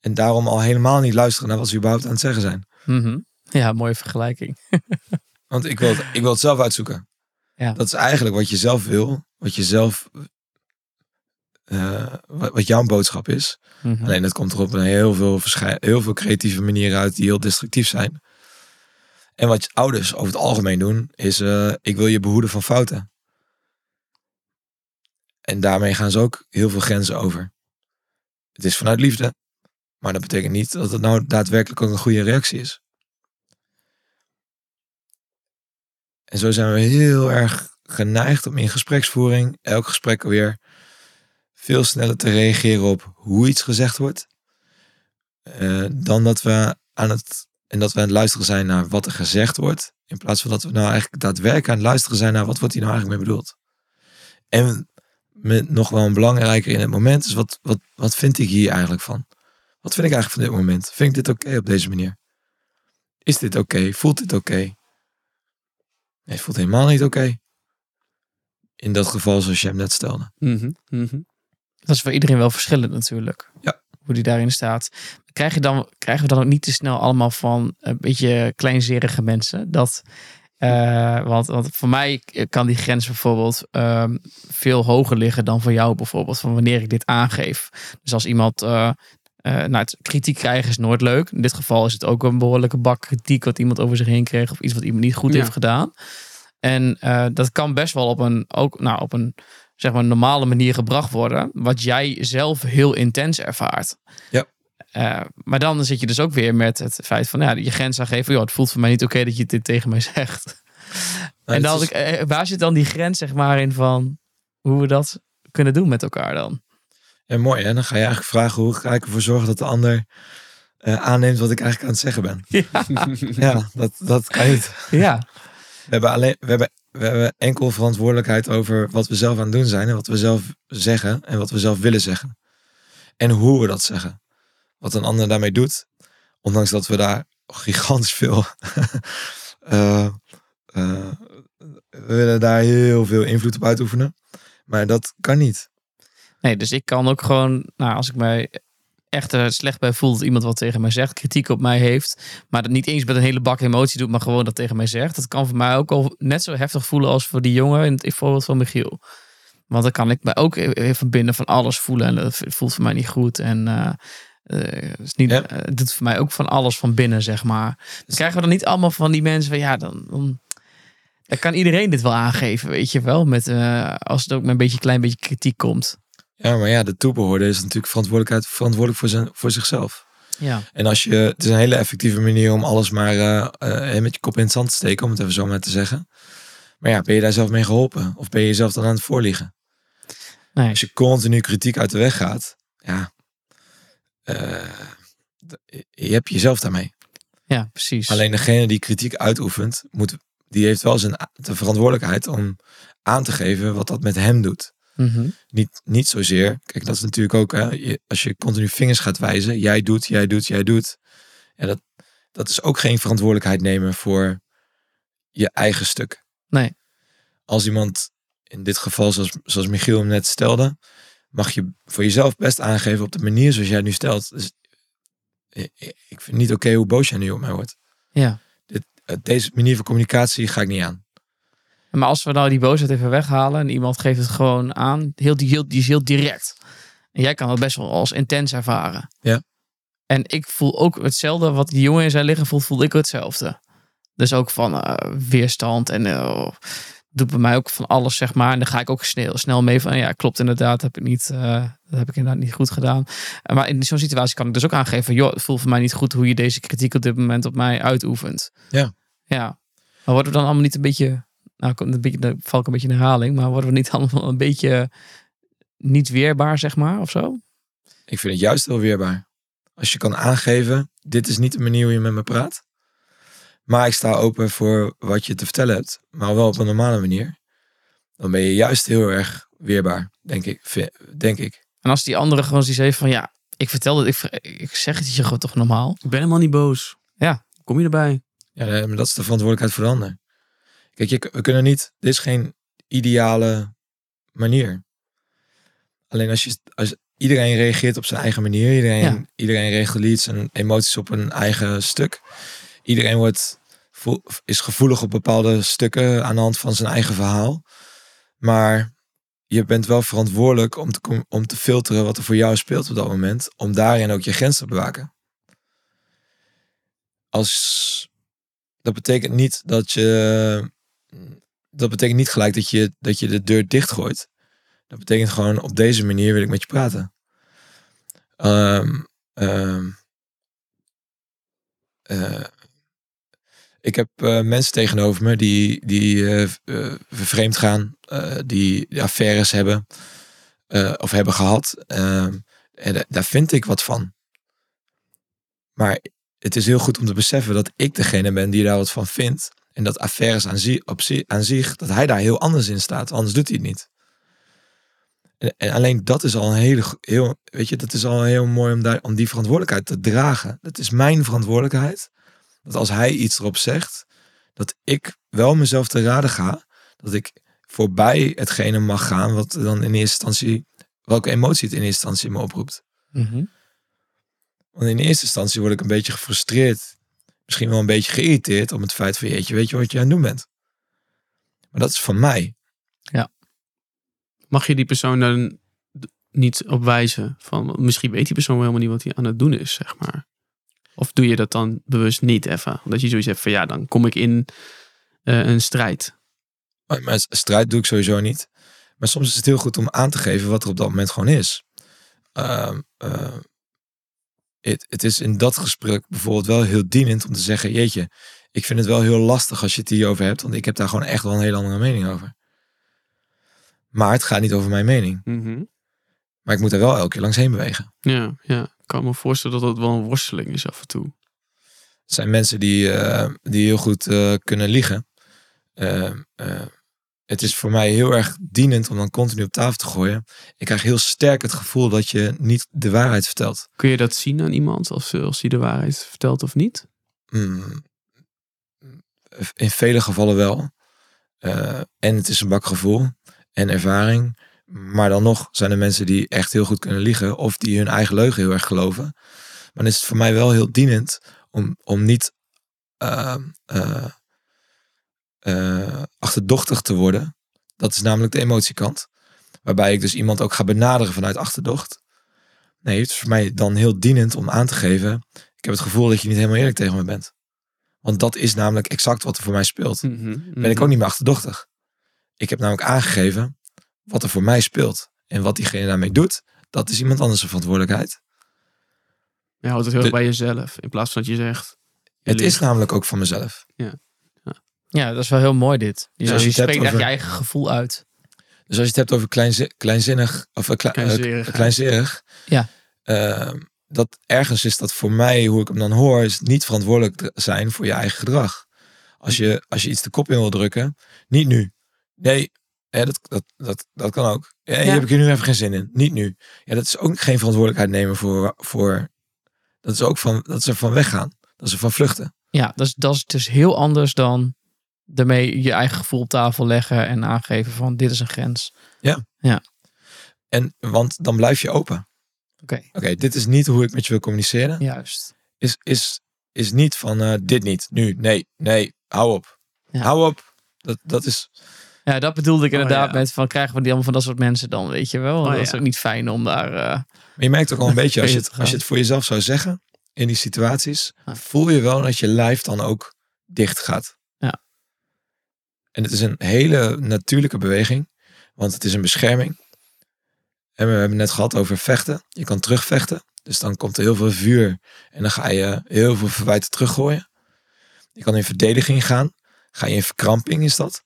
S3: En daarom al helemaal niet luisteren naar wat ze überhaupt aan het zeggen zijn.
S4: Mhm. Ja, mooie vergelijking.
S3: Want ik wil het, ik wil het zelf uitzoeken.
S4: Ja.
S3: Dat is eigenlijk wat je zelf wil. Wat je zelf... eh, wat, jouw boodschap is.
S4: Mhm.
S3: Alleen dat komt er op een heel veel, heel veel creatieve manieren uit die heel destructief zijn. En wat ouders over het algemeen doen, is eh, ik wil je behoeden van fouten. En daarmee gaan ze ook heel veel grenzen over. Het is vanuit liefde, maar dat betekent niet dat het nou daadwerkelijk ook een goede reactie is. En zo zijn we heel erg geneigd om in gespreksvoering elk gesprek weer veel sneller te reageren op hoe iets gezegd wordt. eh, dan dat we aan het en dat we aan het luisteren zijn naar wat er gezegd wordt. In plaats van dat we nou eigenlijk daadwerkelijk aan het luisteren zijn naar wat wordt hier nou eigenlijk mee bedoeld. En met nog wel een belangrijker in het moment is wat, wat, wat vind ik hier eigenlijk van? Wat vind ik eigenlijk van dit moment? Vind ik dit oké op deze manier? Is dit oké? Voelt dit oké? Nee, het voelt helemaal niet oké. In dat geval zoals je hem net stelde.
S2: Mhm. Mhm.
S4: Dat is voor iedereen wel verschillend natuurlijk.
S3: Ja.
S4: Hoe die daarin staat. Krijg je dan, krijgen we dan ook niet te snel allemaal van een beetje kleinzerige mensen? Dat, eh, want, want voor mij kan die grens bijvoorbeeld ehm, veel hoger liggen dan voor jou bijvoorbeeld. Van wanneer ik dit aangeef. Dus als iemand... eh, nou, het, kritiek krijgen is nooit leuk. In dit geval is het ook een behoorlijke bak kritiek wat iemand over zich heen kreeg. Of iets wat iemand niet goed
S2: Ja.
S4: heeft gedaan. En dat kan best wel op een, ook, nou, op een zeg maar, normale manier gebracht worden. Wat jij zelf heel intens ervaart.
S3: Ja.
S4: Eh, maar dan zit je dus ook weer met het feit van ja, je grens aangeven. Joh, het voelt voor mij niet oké dat je dit tegen mij zegt.
S3: Maar
S4: en dan,
S3: is-
S4: eh, waar zit dan die grens zeg maar in van hoe we dat kunnen doen met elkaar dan?
S3: Ja, mooi hè. Dan ga je eigenlijk vragen hoe ga ik ervoor zorgen dat de ander eh, aanneemt wat ik eigenlijk aan het zeggen ben.
S4: Ja.
S3: Ja, dat, dat kan niet.
S4: ja.
S3: We hebben, alleen, we, hebben, we hebben enkel verantwoordelijkheid over wat we zelf aan het doen zijn. En wat we zelf zeggen. En wat we zelf willen zeggen. En hoe we dat zeggen. Wat een ander daarmee doet. Ondanks dat we daar gigantisch veel... eh, eh, we willen daar heel veel invloed op uitoefenen. Maar dat kan niet.
S4: Nee, dus ik kan ook gewoon, nou, als ik mij echt er slecht bij voel dat iemand wat tegen mij zegt, kritiek op mij heeft, maar dat niet eens met een hele bak emotie doet, maar gewoon dat tegen mij zegt. Dat kan voor mij ook al net zo heftig voelen als voor die jongen in het voorbeeld van Michiel. Want dan kan ik mij ook even van binnen van alles voelen en dat voelt voor mij niet goed. En eh, eh, is niet,
S3: Ja.
S4: eh, het doet voor mij ook van alles van binnen, zeg maar. Dan krijgen we dan niet allemaal van die mensen van ja, dan, dan Dan kan iedereen dit wel aangeven, weet je wel. Met, eh, als het ook met een beetje klein beetje kritiek komt.
S3: Ja, maar ja, de toebehoorder is natuurlijk verantwoordelijkheid, verantwoordelijk voor, zijn, voor zichzelf.
S4: Ja.
S3: En als je, het is een hele effectieve manier om alles maar eh, eh, met je kop in het zand te steken, om het even zo maar te zeggen. Maar ja, ben je daar zelf mee geholpen? Of ben je jezelf dan aan het voorliegen?
S4: Nee.
S3: Als je continu kritiek uit de weg gaat, ja, eh, d- je hebt jezelf daarmee.
S4: ja, precies.
S3: Alleen degene die kritiek uitoefent, moet, die heeft wel zijn de verantwoordelijkheid om aan te geven wat dat met hem doet.
S4: Mhm.
S3: Niet, niet zozeer. Kijk, dat is natuurlijk ook, hè, je- als je continu vingers gaat wijzen, jij doet, jij doet, jij doet. En dat, dat is ook geen verantwoordelijkheid nemen voor je eigen stuk.
S4: Nee.
S3: Als iemand, in dit geval zoals, zoals Michiel hem net stelde, mag je voor jezelf best aangeven op de manier zoals jij het nu stelt. Dus, ik ik vind het niet oké hoe boos jij nu op mij wordt.
S4: Ja.
S3: Dit, eh, deze manier van communicatie ga ik niet aan.
S4: Maar als we nou die boosheid even weghalen en iemand geeft het gewoon aan, heel, die, heel, die is heel direct. En jij kan dat best wel als intens ervaren.
S3: Ja.
S4: En ik voel ook hetzelfde wat die jongen in zijn liggen voelt, voel ik hetzelfde. Dus ook van eh, weerstand en eh, doet bij mij ook van alles, zeg maar. En dan ga ik ook snel, snel mee van, ja, klopt inderdaad, heb ik niet, eh, dat heb ik inderdaad niet goed gedaan. Maar in zo'n situatie kan ik dus ook aangeven, joh, het voelt voor mij niet goed hoe je deze kritiek op dit moment op mij uitoefent.
S3: Ja.
S4: Ja. Maar worden we dan allemaal niet een beetje, nou, komt een beetje, dan val ik een beetje in herhaling, maar worden we niet allemaal een beetje niet weerbaar, zeg maar, of zo?
S3: Ik vind het juist heel weerbaar. Als je kan aangeven, dit is niet de manier hoe je met me praat. Maar ik sta open voor wat je te vertellen hebt. Maar wel op een normale manier. Dan ben je juist heel erg weerbaar, denk ik. Denk ik.
S4: En als die andere gewoon zoiets heeft van, ja, ik vertel het, ik, ik zeg het je gewoon toch normaal.
S2: Ik ben helemaal niet boos.
S4: Ja.
S2: Kom je erbij?
S3: Ja, maar dat is de verantwoordelijkheid voor de ander. Kijk, je, we kunnen niet... Dit is geen ideale manier. Alleen als je... Als, iedereen reageert op zijn eigen manier. Iedereen,
S4: Ja.
S3: iedereen reguleert zijn emoties op een eigen stuk. Iedereen wordt, is gevoelig op bepaalde stukken aan de hand van zijn eigen verhaal. Maar je bent wel verantwoordelijk om te, om te filteren wat er voor jou speelt op dat moment. Om daarin ook je grens te bewaken. Als, dat betekent niet dat je. Dat betekent niet gelijk dat je, dat je de deur dichtgooit. Dat betekent gewoon op deze manier wil ik met je praten. Ehm, ehm, eh, ik heb eh, mensen tegenover me die, die eh, vervreemd gaan, die, die affaires hebben of hebben gehad. Ehm, en da- daar vind ik wat van. Maar het is heel goed om te beseffen dat ik degene ben die daar wat van vindt. En dat affaires aan, op aan zich, dat hij daar heel anders in staat. Anders doet hij het niet. En, en alleen dat is al een hele, heel, weet je, dat is al heel mooi om, daar, om die verantwoordelijkheid te dragen. Dat is mijn verantwoordelijkheid. Dat als hij iets erop zegt, dat ik wel mezelf te raden ga. Dat ik voorbij hetgene mag gaan wat dan in eerste instantie, welke emotie het in eerste instantie in me oproept. Want in eerste instantie word ik een beetje gefrustreerd. Misschien wel een beetje geïrriteerd om het feit van jeetje, weet je wat je aan het doen bent. Maar dat is van mij.
S2: Mag je die persoon dan niet op wijzen? Van, misschien weet die persoon wel helemaal niet wat hij aan het doen is, zeg maar. Of doe je dat dan bewust niet even? Omdat je zoiets hebt van, ja, dan kom ik in eh, een strijd.
S3: Maar, strijd doe ik sowieso niet. Maar soms is het heel goed om aan te geven wat er op dat moment gewoon is. Ehm, eh, het, het is in dat gesprek bijvoorbeeld wel heel dienend om te zeggen: Jeetje, ik vind het wel heel lastig als je het hierover hebt, want ik heb daar gewoon echt wel een hele andere mening over. Maar het gaat niet over mijn mening. Maar ik moet er wel elke keer langs heen bewegen.
S2: Ja, ja. Ik kan me voorstellen dat dat wel een worsteling is af en toe.
S3: Het zijn mensen die, eh, die heel goed eh, kunnen liegen. Eh, het is voor mij heel erg dienend om dan continu op tafel te gooien. Ik krijg heel sterk het gevoel dat je niet de waarheid vertelt.
S2: Kun je dat zien aan iemand als, als hij de waarheid vertelt of niet?
S3: Mm, in vele gevallen wel. Eh, en het is een bak gevoel en ervaring. Maar dan nog zijn er mensen die echt heel goed kunnen liegen. Of die hun eigen leugen heel erg geloven. Maar dan is het voor mij wel heel dienend om, om niet eh, eh, eh, achterdochtig te worden. Dat is namelijk de emotiekant. Waarbij ik dus iemand ook ga benaderen vanuit achterdocht. Nee, het is voor mij dan heel dienend om aan te geven. Ik heb het gevoel dat je niet helemaal eerlijk tegen me bent. Want dat is namelijk exact wat er voor mij speelt.
S2: Mhm,
S3: Ben ik ook niet meer achterdochtig. Ik heb namelijk aangegeven wat er voor mij speelt. En wat diegene daarmee doet, dat is iemand anders verantwoordelijkheid.
S2: Je houdt het heel erg bij jezelf. In plaats van dat je zegt... je
S3: Het is namelijk ook van mezelf.
S4: Ja, dat is wel heel mooi dit. Je,
S3: Ja, als
S4: je
S3: je het hebt
S4: spreekt echt
S3: over-
S4: je eigen gevoel uit.
S3: Dus als je het hebt over kleinzi- kleinzinnig of uh, kle-
S2: Kleinzerig.
S3: kleinzerig,
S4: Ja.
S3: ehm, dat ergens is dat voor mij, hoe ik hem dan hoor, is niet verantwoordelijk te zijn voor je eigen gedrag. Als je, als je iets de kop in wil drukken, niet nu. Nee, ja, dat, dat, dat, dat kan ook. Ja, Hier
S4: Ja.
S3: heb ik hier nu even geen zin in. Niet nu. Ja, dat is ook geen verantwoordelijkheid nemen voor, voor dat is ook van, dat is er van weggaan. Dat is er van vluchten.
S4: Ja, dat is, dat is dus heel anders dan daarmee je eigen gevoel op tafel leggen en aangeven van dit is een grens.
S3: En, want dan blijf je open.
S4: Oké,
S3: Oké, dit is niet hoe ik met je wil communiceren.
S4: juist.
S3: is, is, is niet van eh, dit niet, nu, nee, nee, hou op.
S4: Ja.
S3: Hou op. Dat, dat is,
S4: Ja, dat bedoelde ik
S2: Oh,
S4: inderdaad
S2: ja.
S4: met van krijgen we die allemaal van dat soort mensen dan, weet je wel.
S2: Oh,
S4: dat is
S2: ja.
S4: ook niet fijn om daar... eh,
S3: maar je merkt ook al een beetje, als je, het, als je het voor jezelf zou zeggen, in die situaties,
S4: Ja.
S3: voel je wel dat je lijf dan ook dicht gaat. En het is een hele natuurlijke beweging, want het is een bescherming. En we hebben net gehad over vechten. Je kan terugvechten. Dus dan komt er heel veel vuur en dan ga je heel veel verwijten teruggooien. Je kan in verdediging gaan. Ga je in verkramping is dat.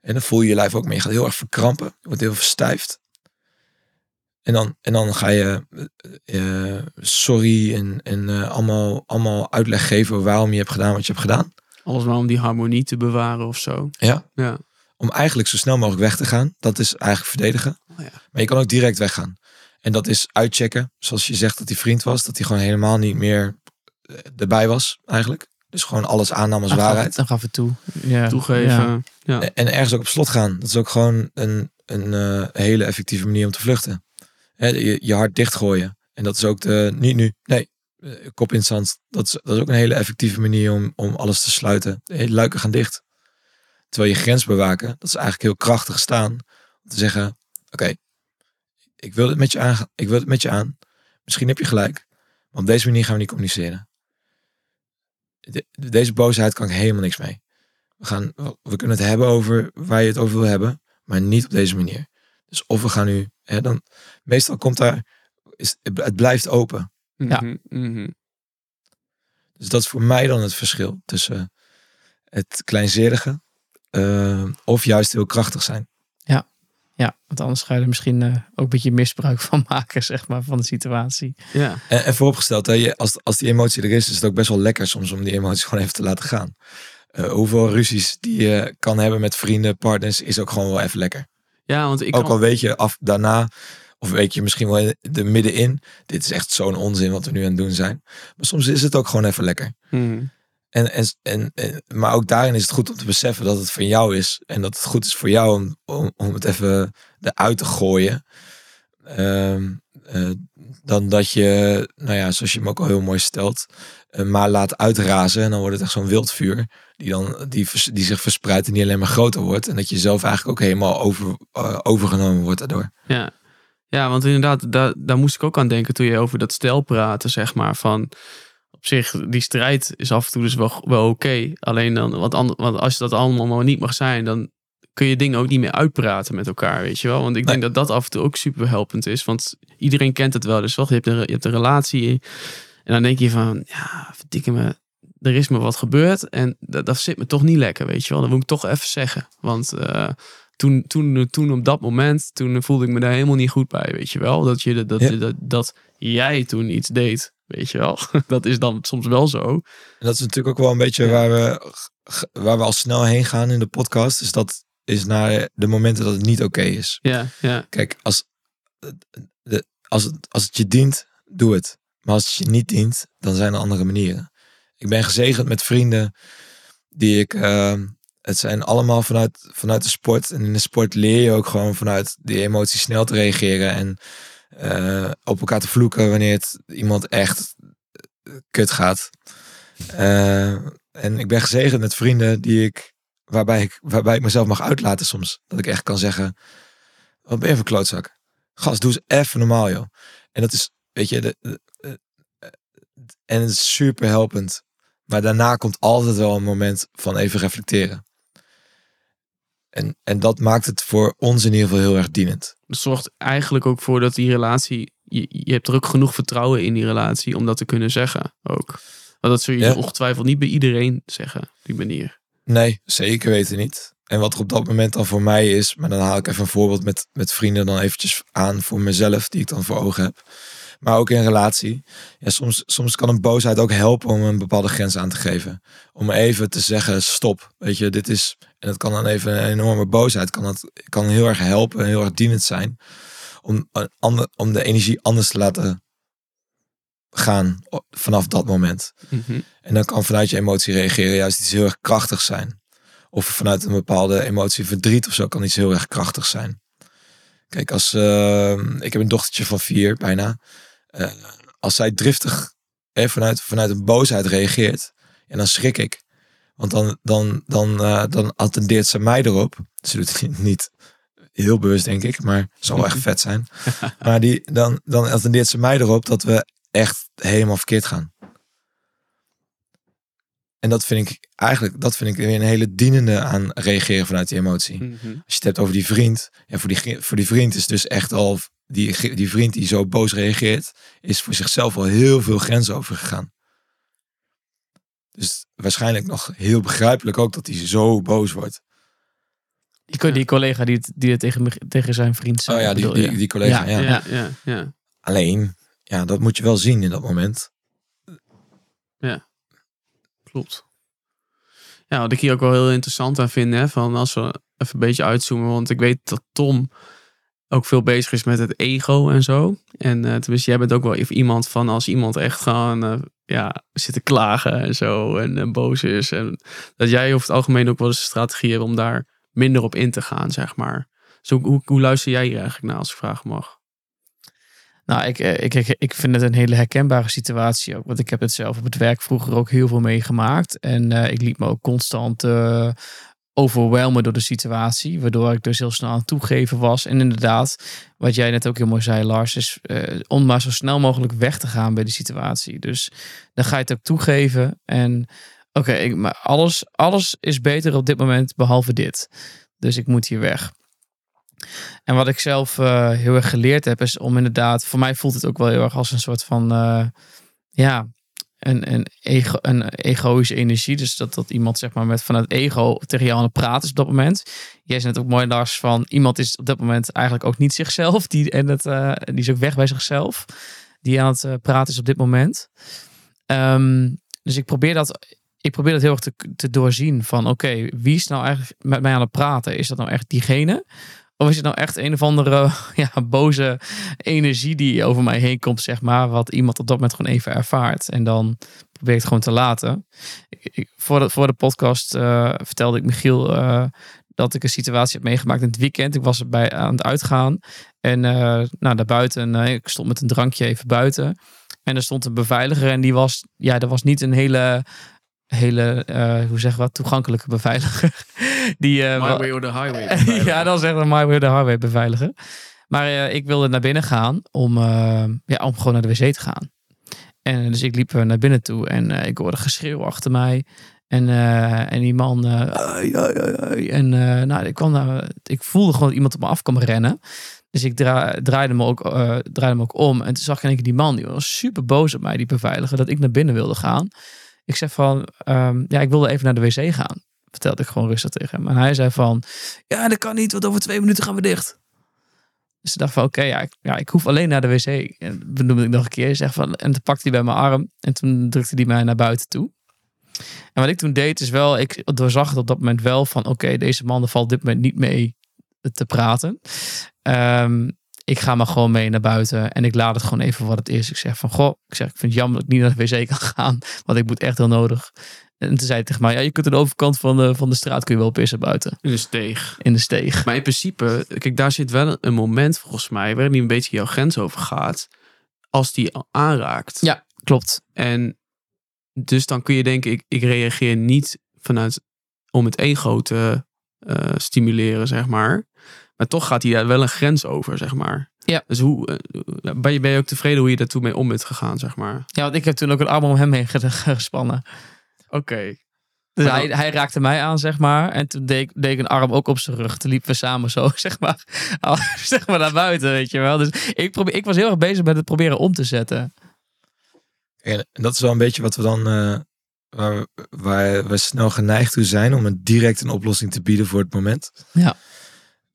S3: En dan voel je je lijf ook mee. Je gaat heel erg verkrampen. Je wordt heel verstijfd. En dan, en dan ga je eh, eh, sorry en, en eh, allemaal, allemaal uitleg geven waarom je hebt gedaan wat je hebt gedaan.
S2: Alles maar om die harmonie te bewaren of zo.
S3: Ja.
S2: Ja.
S3: Om eigenlijk zo snel mogelijk weg te gaan. Dat is eigenlijk verdedigen.
S2: Oh ja.
S3: Maar je kan ook direct weggaan. En dat is uitchecken. Zoals je zegt dat hij vriend was. Dat hij gewoon helemaal niet meer eh, erbij was eigenlijk. Dus gewoon alles aannam als waarheid.
S4: Dan gaf het toe. Ja.
S2: Toegeven.
S4: Ja.
S2: Ja.
S3: En ergens ook op slot gaan. Dat is ook gewoon een, een eh, hele effectieve manier om te vluchten. Hè, je, je hart dichtgooien. En dat is ook de, niet nu, nee, kop in zand. Dat is, ook een hele effectieve manier om, om alles te sluiten. De luiken gaan dicht. Terwijl je grens bewaken, dat is eigenlijk heel krachtig staan. Om te zeggen, oké, ik wil het met je aan. Ik wil het met je aan. Misschien heb je gelijk. Maar op deze manier gaan we niet communiceren. De- deze boosheid kan ik helemaal niks mee. We, gaan, we kunnen het hebben over waar je het over wil hebben, maar niet op deze manier. Dus of we gaan nu, hè, dan, meestal komt daar, het blijft open.
S4: Ja.
S2: Mhm, mhm.
S3: Dus dat is voor mij dan het verschil tussen het kleinzerige eh, of juist heel krachtig zijn.
S4: Ja, want anders ga je er misschien eh, ook een beetje misbruik van maken, zeg maar, van de situatie.
S2: Ja.
S3: En, en vooropgesteld, hè, je, als, als die emotie er is, is het ook best wel lekker soms om die emotie gewoon even te laten gaan. Eh, hoeveel ruzies die je kan hebben met vrienden, partners, is ook gewoon wel even lekker.
S2: ja, want ik
S3: ook
S2: kan...
S3: al weet je af daarna, of weet je misschien wel de middenin, dit is echt zo'n onzin wat we nu aan het doen zijn. Maar soms is het ook gewoon even lekker.
S2: Mhm.
S3: En, en, en, en- maar ook daarin is het goed om te beseffen dat het van jou is. En dat het goed is voor jou om, om, om het even eruit te gooien. Ehm, eh, dan dat je, nou ja, zoals je hem ook al heel mooi stelt, eh, maar laat uitrazen. En dan wordt het echt zo'n wildvuur. Die, dan, die, die zich verspreidt en niet alleen maar groter wordt. En dat je zelf eigenlijk ook helemaal over, eh, overgenomen wordt daardoor.
S2: Ja. Ja, want inderdaad, daar, daar moest ik ook aan denken toen je over dat stel praatte, zeg maar. Van op zich, die strijd is af en toe dus wel, wel oké. Alleen dan, want, ander- want als dat allemaal maar niet mag zijn, dan kun je dingen ook niet meer uitpraten met elkaar, weet je wel. Want ik denk dat dat af en toe ook super helpend is. Want iedereen kent het wel. Dus wacht, je hebt een, je hebt een relatie en dan denk je van, ja, verdikke me, er is me wat gebeurd en dat, dat zit me toch niet lekker, weet je wel. Dat moet ik toch even zeggen. Want eh, toen, toen, toen op dat moment, toen voelde ik me daar helemaal niet goed bij, weet je wel. Dat, je, dat,
S3: Ja.
S2: dat, dat jij toen iets deed, weet je wel. Dat is dan soms wel zo.
S3: En dat is natuurlijk ook wel een beetje
S2: Ja.
S3: waar, we, waar we al snel heen gaan in de podcast. Dus dat is naar de momenten dat het niet oké is.
S2: Ja, ja,
S3: Kijk, als, de, als, het, als het je dient, doe het. Maar als het je niet dient, dan zijn er andere manieren. Ik ben gezegend met vrienden die ik. ehm, het zijn allemaal vanuit, vanuit de sport. En in de sport leer je ook gewoon vanuit die emoties snel te reageren. En eh, op elkaar te vloeken wanneer het iemand echt eh, kut gaat. Eh, en ik ben gezegend met vrienden die ik, waarbij ik, waarbij ik mezelf mag uitlaten soms. Dat ik echt kan zeggen, wat ben je voor klootzak? Gast, doe eens even normaal, joh. En dat is, weet je, de, en het is super helpend. Maar daarna komt altijd wel een moment van even reflecteren. En, en dat maakt het voor ons in ieder geval heel erg dienend.
S2: Het zorgt eigenlijk ook voor dat die relatie. Je, je hebt er ook genoeg vertrouwen in die relatie om dat te kunnen zeggen ook. Want dat zul je
S3: Ja.
S2: ongetwijfeld niet bij iedereen zeggen, die manier.
S3: Nee, zeker weten niet. En wat er op dat moment dan voor mij is, maar dan haal ik even een voorbeeld met, met vrienden dan eventjes aan voor mezelf, die ik dan voor ogen heb. Maar ook in relatie. Ja, soms, soms kan een boosheid ook helpen om een bepaalde grens aan te geven. Om even te zeggen, stop. Weet je, dit is. En dat kan dan even een enorme boosheid. Kan, dat, kan heel erg helpen en heel erg dienend zijn. Om, ander, om de energie anders te laten gaan vanaf dat moment.
S2: Mhm.
S3: En dan kan vanuit je emotie reageren juist iets heel erg krachtig zijn. Of vanuit een bepaalde emotie verdriet of zo kan iets heel erg krachtig zijn. Kijk, als eh, ik heb een dochtertje van vier bijna. Eh, als zij driftig eh, vanuit, vanuit een boosheid reageert, en dan schrik ik. Want dan, dan, dan, eh, dan attendeert ze mij erop. Ze doet het niet- heel bewust, denk ik, maar het zal wel echt vet zijn. Maar die, dan, dan attendeert ze mij erop dat we echt helemaal verkeerd gaan. En dat vind ik eigenlijk, dat vind ik weer een hele dienende aan reageren vanuit die emotie.
S2: Mhm.
S3: Als je het hebt over die vriend, ja, voor, die, voor die vriend is dus echt al, die, die vriend die zo boos reageert, is voor zichzelf al heel veel grenzen overgegaan. Dus waarschijnlijk nog heel begrijpelijk ook dat hij zo boos wordt.
S4: Die, die collega die het, die het tegen, tegen zijn vriend zei.
S3: Oh ja, die,
S4: bedoel
S3: die, die collega.
S4: Ja,
S3: Ja,
S2: Ja, ja, ja.
S3: Alleen, ja, dat moet je wel zien in dat moment.
S2: Klopt. Ja, wat ik hier ook wel heel interessant aan vind, hè, van als we even een beetje uitzoomen, want ik weet dat Tom ook veel bezig is met het ego en zo. En eh tenminste, jij bent ook wel iemand van als iemand echt gewoon eh, ja, zit te klagen en zo en eh, boos is. En dat jij over het algemeen ook wel eens een strategie hebt om daar minder op in te gaan, zeg maar. Dus hoe, hoe, luister jij hier eigenlijk naar als ik vragen mag?
S4: Nou, ik, ik, ik, ik vind het een hele herkenbare situatie ook. Want ik heb het zelf op het werk vroeger ook heel veel meegemaakt. En ik liet me ook constant overwelmen door de situatie. Waardoor ik dus heel snel aan toegeven was. En inderdaad, wat jij net ook heel mooi zei, Lars, is eh, om maar zo snel mogelijk weg te gaan bij die situatie. Dus dan ga je het ook toegeven. En oké, ik- maar alles, alles is beter op dit moment behalve dit. Dus ik moet hier weg. En wat ik zelf eh, heel erg geleerd heb, is om inderdaad, voor mij voelt het ook wel heel erg als een soort van, eh, ja, een, een, ego, een egoïsche energie. Dus dat, dat iemand zeg maar met vanuit ego tegen jou aan het praten is op dat moment. Jij zei het ook mooi, Lars, van iemand is op dat moment eigenlijk ook niet zichzelf. Die, en het, eh, die is ook weg bij zichzelf. Die aan het eh, praten is op dit moment. Ehm, dus ik probeer dat ik probeer dat heel erg te, te doorzien van oké, wie is nou eigenlijk met mij aan het praten? Is dat nou echt diegene? Of is het nou echt een of andere ja, boze energie die over mij heen komt, zeg maar, wat iemand op dat moment gewoon even ervaart. En dan probeer ik gewoon te laten. Ik, voor, de, voor de podcast eh, vertelde ik Michiel eh, dat ik een situatie heb meegemaakt in het weekend. Ik was erbij aan het uitgaan. En eh nou, daarbuiten, ik stond met een drankje even buiten. En er stond een beveiliger en die was, ja, dat was niet een hele, hele, eh, hoe zeg wat, toegankelijke beveiliger. Die, eh,
S2: My
S4: wel-
S2: way or the highway.
S4: ja, is echt een My Way or the Highway beveiliger. Maar eh, ik wilde naar binnen gaan om, ja, om gewoon naar de wc te gaan. En dus ik liep naar binnen toe en ik hoorde geschreeuw achter mij. En, en die man, en nou, ik, kwam daar, ik voelde gewoon dat iemand op me af kwam rennen. Dus ik dra- draaide, me ook, draaide me ook om. En toen zag ik in één keer die man, die was super boos op mij, die beveiliger, dat ik naar binnen wilde gaan. Ik zei van, ehm, ja, ik wilde even naar de wc gaan. Vertelde ik gewoon rustig tegen hem. En hij zei van, ja, dat kan niet, want over twee minuten gaan we dicht. Dus ik dacht van, oké, ja, ja, ik hoef alleen naar de wc. En benoemde ik nog een keer. Zeg van, en toen pakte hij bij mijn arm en toen drukte hij mij naar buiten toe. En wat ik toen deed is wel, ik doorzag het op dat moment wel van, oké, deze man valt dit moment niet mee te praten. Ehm, ik ga maar gewoon mee naar buiten en ik laat het gewoon even wat het is. Ik zeg van, goh, ik zeg, ik vind het jammer dat ik niet naar de wc kan gaan, want ik moet echt heel nodig. En toen zei hij tegen mij, ja, je kunt aan de overkant van de, van de straat kun je wel pissen buiten,
S2: In de steeg.
S4: in de steeg.
S2: Maar in principe, kijk, daar zit wel een moment volgens mij waarin die een beetje jouw grens over gaat. Als die aanraakt.
S4: Ja, klopt.
S2: En dus dan kun je denken, ik, ik reageer niet vanuit om het ego te eh, stimuleren, zeg maar. Maar toch gaat hij daar wel een grens over, zeg maar.
S4: Ja.
S2: Dus hoe, eh, ben, je, ben je ook tevreden hoe je daartoe mee om bent gegaan, zeg maar?
S4: Ja, want ik heb toen ook een arm om hem heen ge- gespannen.
S2: Oké.
S4: Dus hij, hij raakte mij aan, zeg maar. En toen deed, ik- deed ik een arm ook op zijn rug. Toen liepen we samen zo, zeg maar, zeg maar naar buiten, weet je wel. Dus ik, probeer, ik was heel erg bezig met het proberen om te zetten.
S3: En dat is wel een beetje wat we dan, eh, waar, we, waar we snel geneigd toe zijn om een direct een oplossing te bieden voor het moment.
S4: Ja.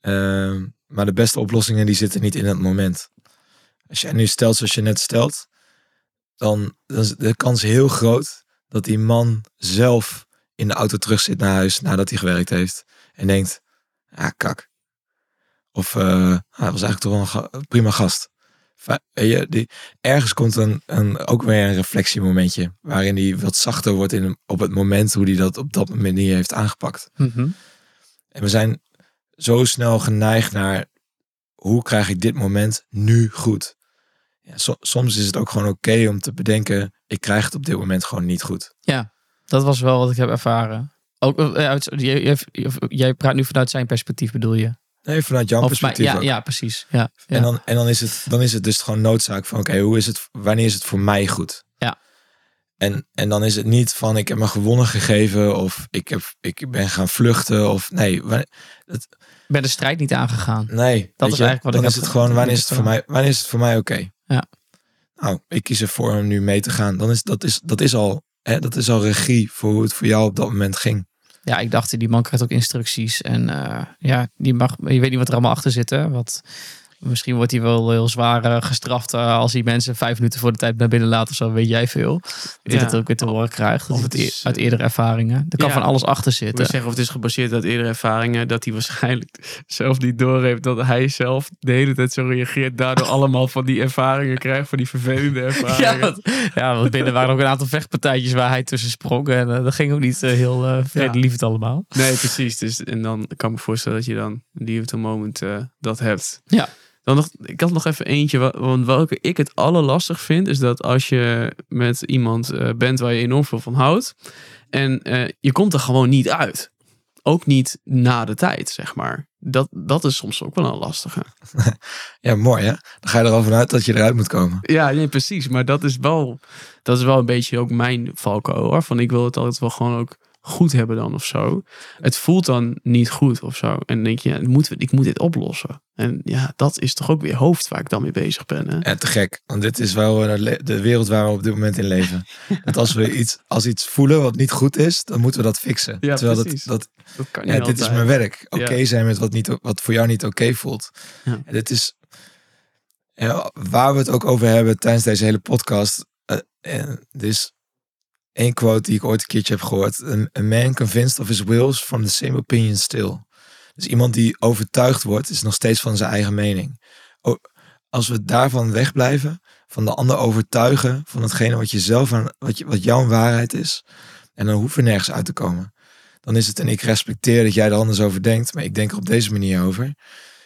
S3: Ehm, maar de beste oplossingen die zitten niet in het moment. Als jij nu stelt zoals je net stelt, dan, dan is de kans heel groot dat die man zelf in de auto terug zit naar huis nadat hij gewerkt heeft. En denkt, ah kak. Of eh, ah, hij was eigenlijk toch wel een ga- prima gast. Je, die, ergens komt een, een, ook weer een reflectiemomentje. Waarin hij wat zachter wordt in, op het moment hoe hij dat op dat manier heeft aangepakt.
S4: Mhm.
S3: En we zijn zo snel geneigd naar hoe krijg ik dit moment nu goed. Ja, so- soms is het ook gewoon oké om te bedenken, ik krijg het op dit moment gewoon niet goed.
S4: Dat was wel wat ik heb ervaren. Ook, eh, uit, jij, praat nu vanuit zijn perspectief, bedoel je?
S3: Nee, vanuit jouw
S4: Of
S3: perspectief
S4: ja,
S3: ook.
S4: ja, precies. Ja, ja.
S3: En, dan, en dan, is het, dan is het dus gewoon noodzaak van, oké, hoe is het, wanneer is het voor mij goed? En, en dan is het niet van, ik heb me gewonnen gegeven of ik, heb, ik ben gaan vluchten of nee, wa-
S4: Ik ben de strijd niet aangegaan.
S3: nee. weet
S4: is
S3: je,
S4: eigenlijk wat
S3: dan
S4: ik
S3: is het gewoon,
S4: ge-
S3: wanneer is het voor mij, wanneer is het voor mij oké?
S4: Ja.
S3: Nou, ik kies ervoor om nu mee te gaan. Dan is dat is, dat is al, hè, dat is al regie voor hoe het voor jou op dat moment ging.
S4: Ja, ik dacht, die man krijgt ook instructies. En eh, ja, die mag, je weet niet wat er allemaal achter zit. Hè? Wat, misschien wordt hij wel heel zwaar eh, gestraft eh, als hij mensen vijf minuten voor de tijd naar binnen laat of zo. Weet jij veel. Dat hij
S2: Ja.
S4: dat ook weer te horen krijgt. Dat
S2: Of
S4: het
S2: het is,
S4: uit eerdere ervaringen. Er kan
S2: ja.
S4: van alles achter
S2: Ik
S4: zitten.
S2: zeggen, of het is gebaseerd uit eerdere ervaringen, dat hij waarschijnlijk zelf niet doorheeft dat hij zelf de hele tijd zo reageert, daardoor allemaal van die ervaringen krijgt, van die vervelende ervaringen.
S4: Ja, want, ja, want binnen waren ook een aantal vechtpartijtjes waar hij tussen sprong. En eh, dat ging ook niet eh, heel uh, vredelievend allemaal.
S2: Nee, precies. Dus, en dan kan ik me voorstellen dat je dan die op een moment eh, dat hebt.
S4: Ja.
S2: Dan nog, ik had nog even eentje, wa- want welke ik het allerlastig vind, is dat als je met iemand eh, bent waar je enorm veel van houdt, en eh, je komt er gewoon niet uit. Ook niet na de tijd, zeg maar. Dat, dat is soms ook wel een lastige.
S3: Ja, mooi hè? Dan ga je er al vanuit dat je eruit moet komen.
S2: Ja, nee, precies. Maar dat is wel, dat is wel een beetje ook mijn valko hoor. Van ik wil het altijd wel gewoon ook goed hebben dan of zo. Het voelt dan niet goed of zo. En dan denk je, ja, moet, ik moet dit oplossen. En ja, dat is toch ook weer hoofd waar ik dan mee bezig ben. Hè?
S3: Ja, te gek. Want dit is wel eh, de wereld waar we op dit moment in leven. dat als we iets, als iets voelen wat niet goed is, dan moeten we dat fixen.
S2: Ja,
S3: Terwijl
S2: precies.
S3: dat, dat
S2: Dat kan niet
S3: ja, dit is mijn werk. Oké
S2: Ja.
S3: zijn met wat, niet, wat voor jou niet oké voelt.
S2: Ja.
S3: En dit is ja, waar we het ook over hebben tijdens deze hele podcast. en er is één quote die ik ooit een keertje heb gehoord. A man convinced of his wills from the same opinion still. Dus iemand die overtuigd wordt, is nog steeds van zijn eigen mening. Als we daarvan wegblijven, van de ander overtuigen, van hetgene wat je zelf aan, wat, je, wat jouw waarheid is, en dan hoeven we nergens uit te komen. Dan is het, en ik respecteer dat jij er anders over denkt, maar ik denk er op deze manier over.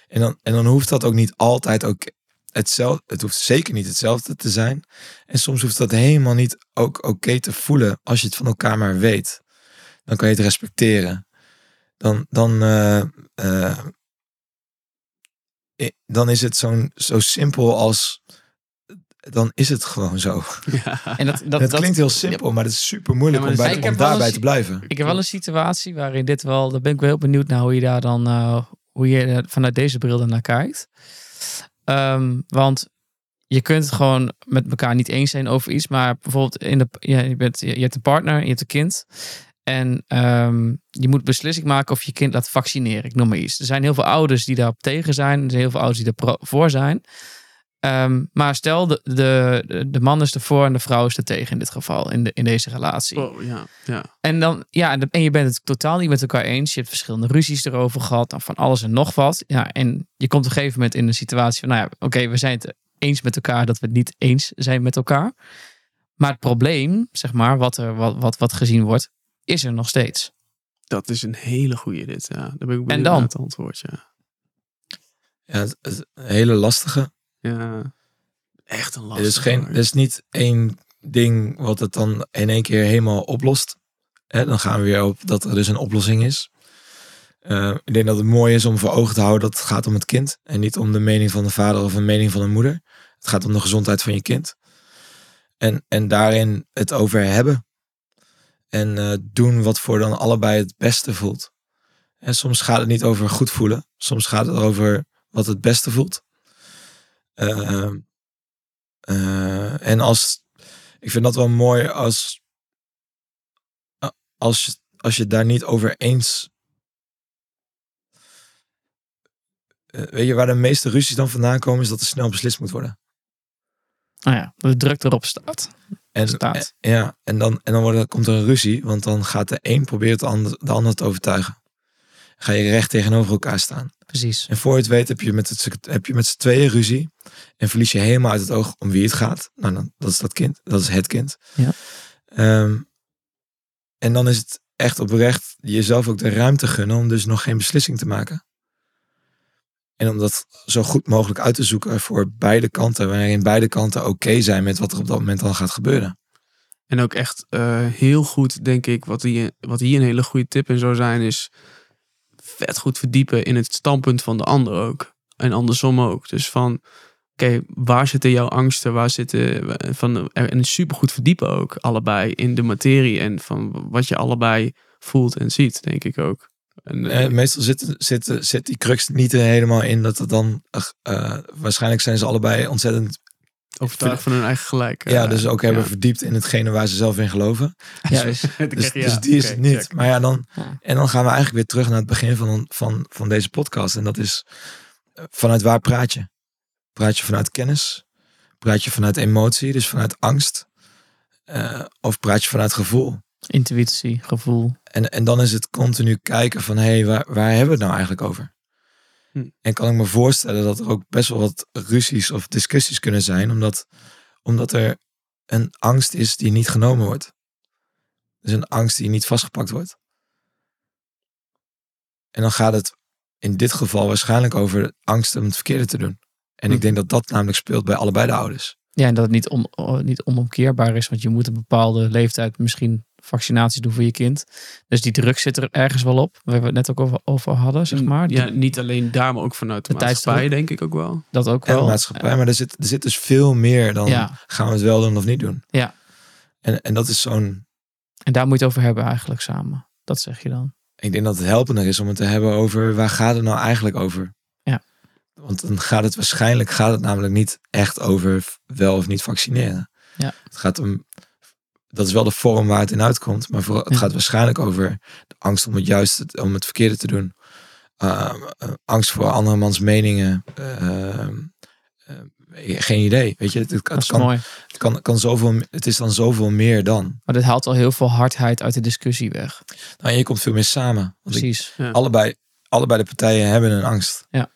S3: En dan, en dan hoeft dat ook niet altijd ook hetzelfde, het hoeft zeker niet hetzelfde te zijn. En soms hoeft dat helemaal niet ook oké te voelen als je het van elkaar maar weet. Dan kan je het respecteren. Dan, dan, eh, eh, dan is het zo'n zo simpel als. Dan is het gewoon zo.
S2: Ja.
S4: En dat, dat,
S3: het
S4: dat-
S3: klinkt heel simpel, maar het is super moeilijk
S2: Ja,
S3: om, bij,
S2: ik
S3: om daarbij te blijven.
S4: Ik heb wel een situatie waarin dit wel, daar ben ik wel heel benieuwd naar hoe je daar dan, eh, hoe je vanuit deze bril naar kijkt. Ehm, want je kunt het gewoon met elkaar niet eens zijn over iets, maar bijvoorbeeld in de, je, bent, je hebt een partner, je hebt een kind. En ehm, je moet beslissing maken of je kind laat vaccineren. Ik noem maar iets. Er zijn heel veel ouders die daarop tegen zijn. Er zijn heel veel ouders die er voor zijn. Ehm, maar stel, de, de, de man is ervoor en de vrouw is er tegen in dit geval, in, de, in deze relatie.
S2: Oh, ja, ja.
S4: En, dan, ja, en je bent het totaal niet met elkaar eens. Je hebt verschillende ruzies erover gehad. Nou, van alles en nog wat. Ja, en je komt op een gegeven moment in een situatie van... Nou ja, oké, we zijn het eens met elkaar dat we het niet eens zijn met elkaar. Maar het probleem, zeg maar, wat, er, wat, wat, wat gezien wordt, is er nog steeds.
S2: Dat is een hele goede dit. Ja. Daar ben ik benieuwd naar het antwoord. Ja.
S3: Ja, het, hele lastige.
S2: Ja. Echt een
S3: Er
S2: lastige.
S3: is, geen, er is niet één ding wat het dan in één keer helemaal oplost. Hè, dan gaan we weer op dat er dus een oplossing is. Eh, ik denk dat het mooi is om voor ogen te houden dat het gaat om het kind. En niet om de mening van de vader of een mening van de moeder. Het gaat om de gezondheid van je kind. En, en daarin het over hebben. En eh, doen wat voor dan allebei het beste voelt. En soms gaat het niet over goed voelen. Soms gaat het over wat het beste voelt. Uh, uh, en als, ik vind dat wel mooi als, als, je, als je daar niet over eens. Uh, weet je waar de meeste ruzies dan vandaan komen, is dat er snel beslist moet worden.
S4: Nou ja, de druk erop staat.
S3: En,
S4: staat.
S3: en- ja, en dan, en dan wordt, komt er een ruzie, want dan gaat de een proberen de ander, de ander te overtuigen. Ga je recht tegenover elkaar staan.
S4: Precies.
S3: En voor je het weet heb je met, het, heb je met z'n tweeën ruzie. En verlies je helemaal uit het oog om wie het gaat. Nou, dan, dat is dat kind. Dat is het kind.
S4: Ja.
S3: Ehm, en dan is het echt oprecht jezelf ook de ruimte gunnen om dus nog geen beslissing te maken. En om dat zo goed mogelijk uit te zoeken voor beide kanten. Waarin beide kanten oké zijn met wat er op dat moment dan gaat gebeuren.
S2: En ook echt eh, heel goed, denk ik, wat hier, wat hier een hele goede tip in zou zijn, is vet goed verdiepen in het standpunt van de ander ook. En andersom ook. Dus van, oké, waar zitten jouw angsten? Waar zitten, van, en super goed verdiepen ook, allebei, in de materie en van wat je allebei voelt en ziet, denk ik ook. En, eh,
S3: Eh, meestal zit, zit, zit die crux niet helemaal in dat het dan... eh, waarschijnlijk zijn ze allebei ontzettend...
S2: overtuigd van hun eigen gelijk.
S3: ja,
S2: eh,
S3: dus ook hebben
S2: ja.
S3: verdiept in hetgene waar ze zelf in geloven.
S4: Juist.
S2: Dan
S3: Dus,
S2: je,
S3: dus
S2: ja,
S3: die is het niet.
S2: check.
S3: Maar ja, dan,
S4: Ja.
S3: en dan gaan we eigenlijk weer terug naar het begin van, van, van deze podcast. En dat is, eh, vanuit waar praat je? Praat je vanuit kennis? Praat je vanuit emotie, dus vanuit angst? Eh, of praat je vanuit gevoel?
S4: Intuïtie, gevoel.
S3: En, en dan is het continu kijken van, hé, hey, waar, waar hebben we het nou eigenlijk over?
S2: Hm.
S3: En kan ik me voorstellen dat er ook best wel wat ruzies of discussies kunnen zijn, omdat, omdat er een angst is die niet genomen wordt. Dus een angst die niet vastgepakt wordt. En dan gaat het in dit geval waarschijnlijk over angst om het verkeerde te doen. En ik
S2: Hm.
S3: denk dat dat namelijk speelt bij allebei de ouders.
S4: Ja, en dat het niet, on, niet onomkeerbaar is, want je moet een bepaalde leeftijd misschien vaccinaties doen voor je kind. Dus die druk zit er ergens wel op. Waar we het net ook over, over hadden, zeg maar.
S2: Ja, niet alleen daar, maar ook vanuit de,
S4: De
S2: maatschappij, denk ik ook wel.
S4: Dat ook
S3: En
S4: wel.
S3: de maatschappij. Maar er zit, er zit dus veel meer dan
S4: Ja.
S3: gaan we het wel doen of niet doen.
S4: Ja.
S3: En, en dat is zo'n
S4: En daar moet je het over hebben eigenlijk samen. Dat zeg je dan.
S3: Ik denk dat het helpender is om het te hebben over waar gaat het nou eigenlijk over?
S4: Ja.
S3: Want dan gaat het waarschijnlijk gaat het namelijk niet echt over wel of niet vaccineren.
S4: Ja.
S3: Het gaat om dat is wel de vorm waar het in uitkomt, maar vooral, het
S4: Ja.
S3: gaat waarschijnlijk over de angst om het juiste, om het verkeerde te doen. Ehm, eh, angst voor andermans meningen. Ehm, eh, geen idee. Weet je, het,
S4: Dat
S3: kan,
S4: mooi.
S3: het, kan, kan zoveel, het is dan zoveel meer dan.
S4: Maar dit haalt al heel veel hardheid uit de discussie weg.
S3: Nou, en je komt veel meer samen. Want ik-
S4: Precies.
S2: Ja.
S3: allebei, allebei de partijen hebben een angst.
S4: Ja.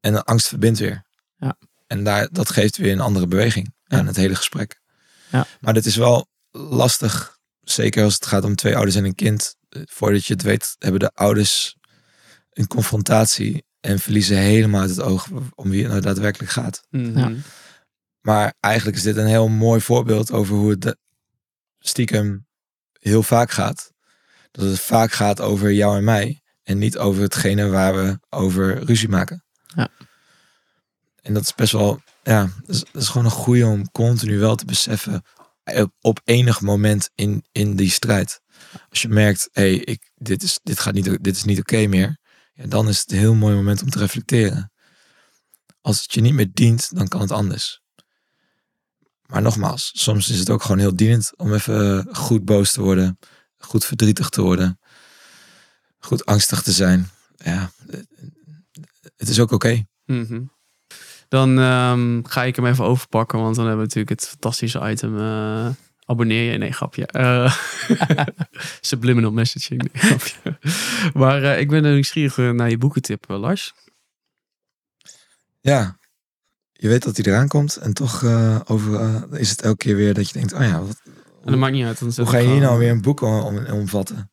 S3: En een angst verbindt weer.
S4: Ja.
S3: En daar, dat geeft weer een andere beweging
S4: Ja.
S3: aan het hele gesprek.
S4: Ja.
S3: Maar dit is wel lastig. Zeker als het gaat om twee ouders en een kind. Voordat je het weet, hebben de ouders een confrontatie. En verliezen helemaal uit het oog om wie het nou daadwerkelijk gaat.
S2: Mhm.
S4: Ja.
S3: Maar eigenlijk is dit een heel mooi voorbeeld over hoe het de- stiekem heel vaak gaat. Dat het vaak gaat over jou en mij. En niet over hetgene waar we over ruzie maken.
S4: Ja.
S3: En dat is best wel, ja, dat is, dat is gewoon een goede om continu wel te beseffen. Eh, Op, enig moment in, in die strijd. Als je merkt, hé, hey, ik, dit, is, dit, gaat niet, dit is niet oké meer. Ja, dan is het een heel mooi moment om te reflecteren. Als het je niet meer dient, dan kan het anders. Maar nogmaals, soms is het ook gewoon heel dienend om even goed boos te worden, goed verdrietig te worden, goed angstig te zijn. Ja, het is ook oké.
S2: Mhm. Dan ehm, ga ik hem even overpakken, want dan hebben we natuurlijk het fantastische item. eh, abonneer je? Nee, grapje. Eh, subliminal messaging. Nee, grapje. Maar eh, ik ben nieuwsgierig naar je boekentip, Lars.
S3: Ja, je weet dat hij eraan komt en toch over, is het elke keer weer dat je denkt, oh ja, wat,
S2: En dat maakt niet uit. Dan
S3: hoe ga je hier nou weer een boek om, om- omvatten?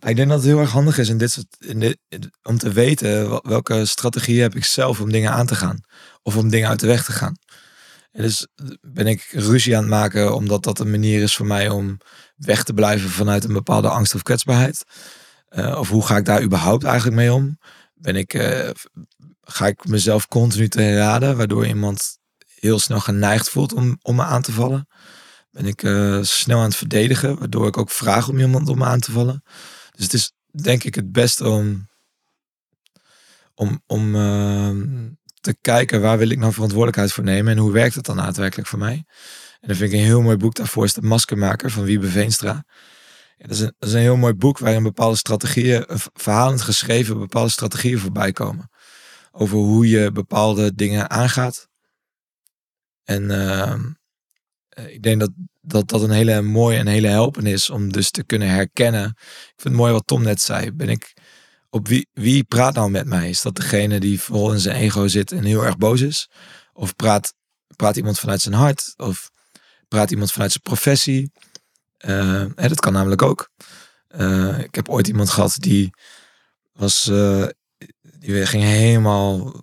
S3: Ik denk dat het heel erg handig is in dit in om te weten wel- welke strategie heb ik zelf om dingen aan te gaan. Of om dingen uit de weg te gaan. En dus ben ik ruzie aan het maken omdat dat een manier is voor mij om weg te blijven vanuit een bepaalde angst of kwetsbaarheid. Eh, of hoe ga ik daar überhaupt eigenlijk mee om? Ben ik, eh, ga ik mezelf continu te raden, waardoor iemand heel snel geneigd voelt om, om me aan te vallen? Ben ik eh, snel aan het verdedigen, waardoor ik ook vraag om iemand om me aan te vallen. Dus het is denk ik het beste om, om, om ehm, te kijken waar wil ik nou verantwoordelijkheid voor nemen en hoe werkt het dan daadwerkelijk voor mij. En dan vind ik een heel mooi boek daarvoor is de Maskermaker van Wiebe Veenstra. Dat, is een, een heel mooi boek waarin bepaalde strategieën, eh, verhalend geschreven, bepaalde strategieën voorbij komen. Over hoe je bepaalde dingen aangaat. En ehm, eh, ik denk dat, dat dat een hele mooie en hele helpen is om dus te kunnen herkennen. Ik vind het mooi wat Tom net zei. Ben ik op wie, wie praat nou met mij? Is dat degene die vol in zijn ego zit en heel erg boos is? Of praat, praat iemand vanuit zijn hart? Of praat iemand vanuit zijn professie? Uh, dat kan namelijk ook. Uh, ik heb ooit iemand gehad die was, die ging helemaal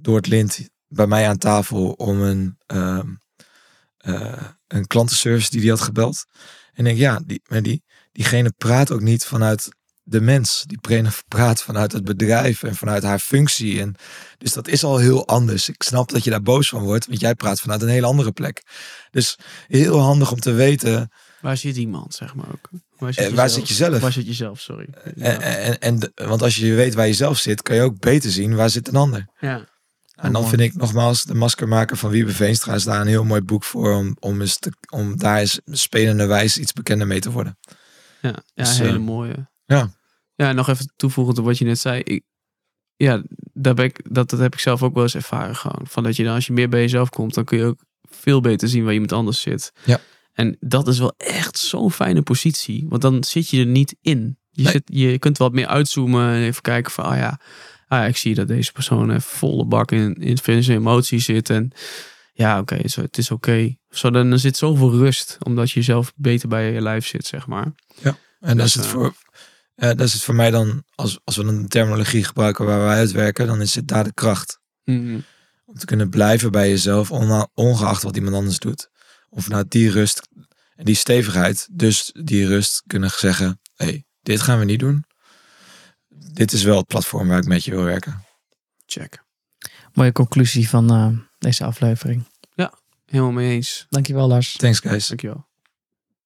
S3: door het lint bij mij aan tafel om een, ehm, een klantenservice die die had gebeld. En ik denk, ja, die, maar die, diegene praat ook niet vanuit de mens. Die praat vanuit het bedrijf en vanuit haar functie. En dus dat is al heel anders. Ik snap dat je daar boos van wordt, want jij praat vanuit een hele andere plek. Dus heel handig om te weten.
S2: Waar zit iemand, zeg maar ook?
S3: Waar zit, waar zit je zelf?
S2: Waar zit je zelf, sorry.
S3: En, en, en, want als je weet waar je zelf zit, kan je ook beter zien waar zit een ander.
S2: Ja.
S3: En dan vind ik nogmaals de maskermaker van Wiebe Veenstra is daar een heel mooi boek voor om, om, eens te, om daar eens spelende wijze iets bekender mee te worden.
S2: Ja, ja dus, hele mooie.
S3: Ja.
S2: Ja, nog even toevoegend op wat je net zei. Ik, ja, daar ben ik, dat, dat heb ik zelf ook wel eens ervaren gewoon. Van dat je dan als je meer bij jezelf komt, dan kun je ook veel beter zien waar iemand anders zit.
S3: Ja.
S2: En dat is wel echt zo'n fijne positie. Want dan zit je er niet in. Je, zit, je kunt wat meer uitzoomen en even kijken van, ah ja, ah ik zie dat deze persoon even volle bak in, in zijn emotie zit. En ja, oké, okay, het is oké. Okay. Zo, dan zit zoveel rust, omdat je zelf beter bij je lijf zit, zeg maar.
S3: Ja, en dat is het voor, uh, dat is het voor mij dan, als, als we een terminologie gebruiken waar wij uitwerken, dan is het daar de kracht.
S2: Mm
S3: Om te kunnen blijven bij jezelf, ongeacht wat iemand anders doet. Om vanuit die rust en die stevigheid, dus die rust kunnen zeggen, hé, hey, dit gaan we niet doen. Dit is wel het platform waar ik met je wil werken.
S2: Check.
S4: Mooie conclusie van uh, deze aflevering.
S2: Ja, helemaal mee eens.
S4: Dankjewel Lars.
S3: Thanks guys.
S2: Dankjewel.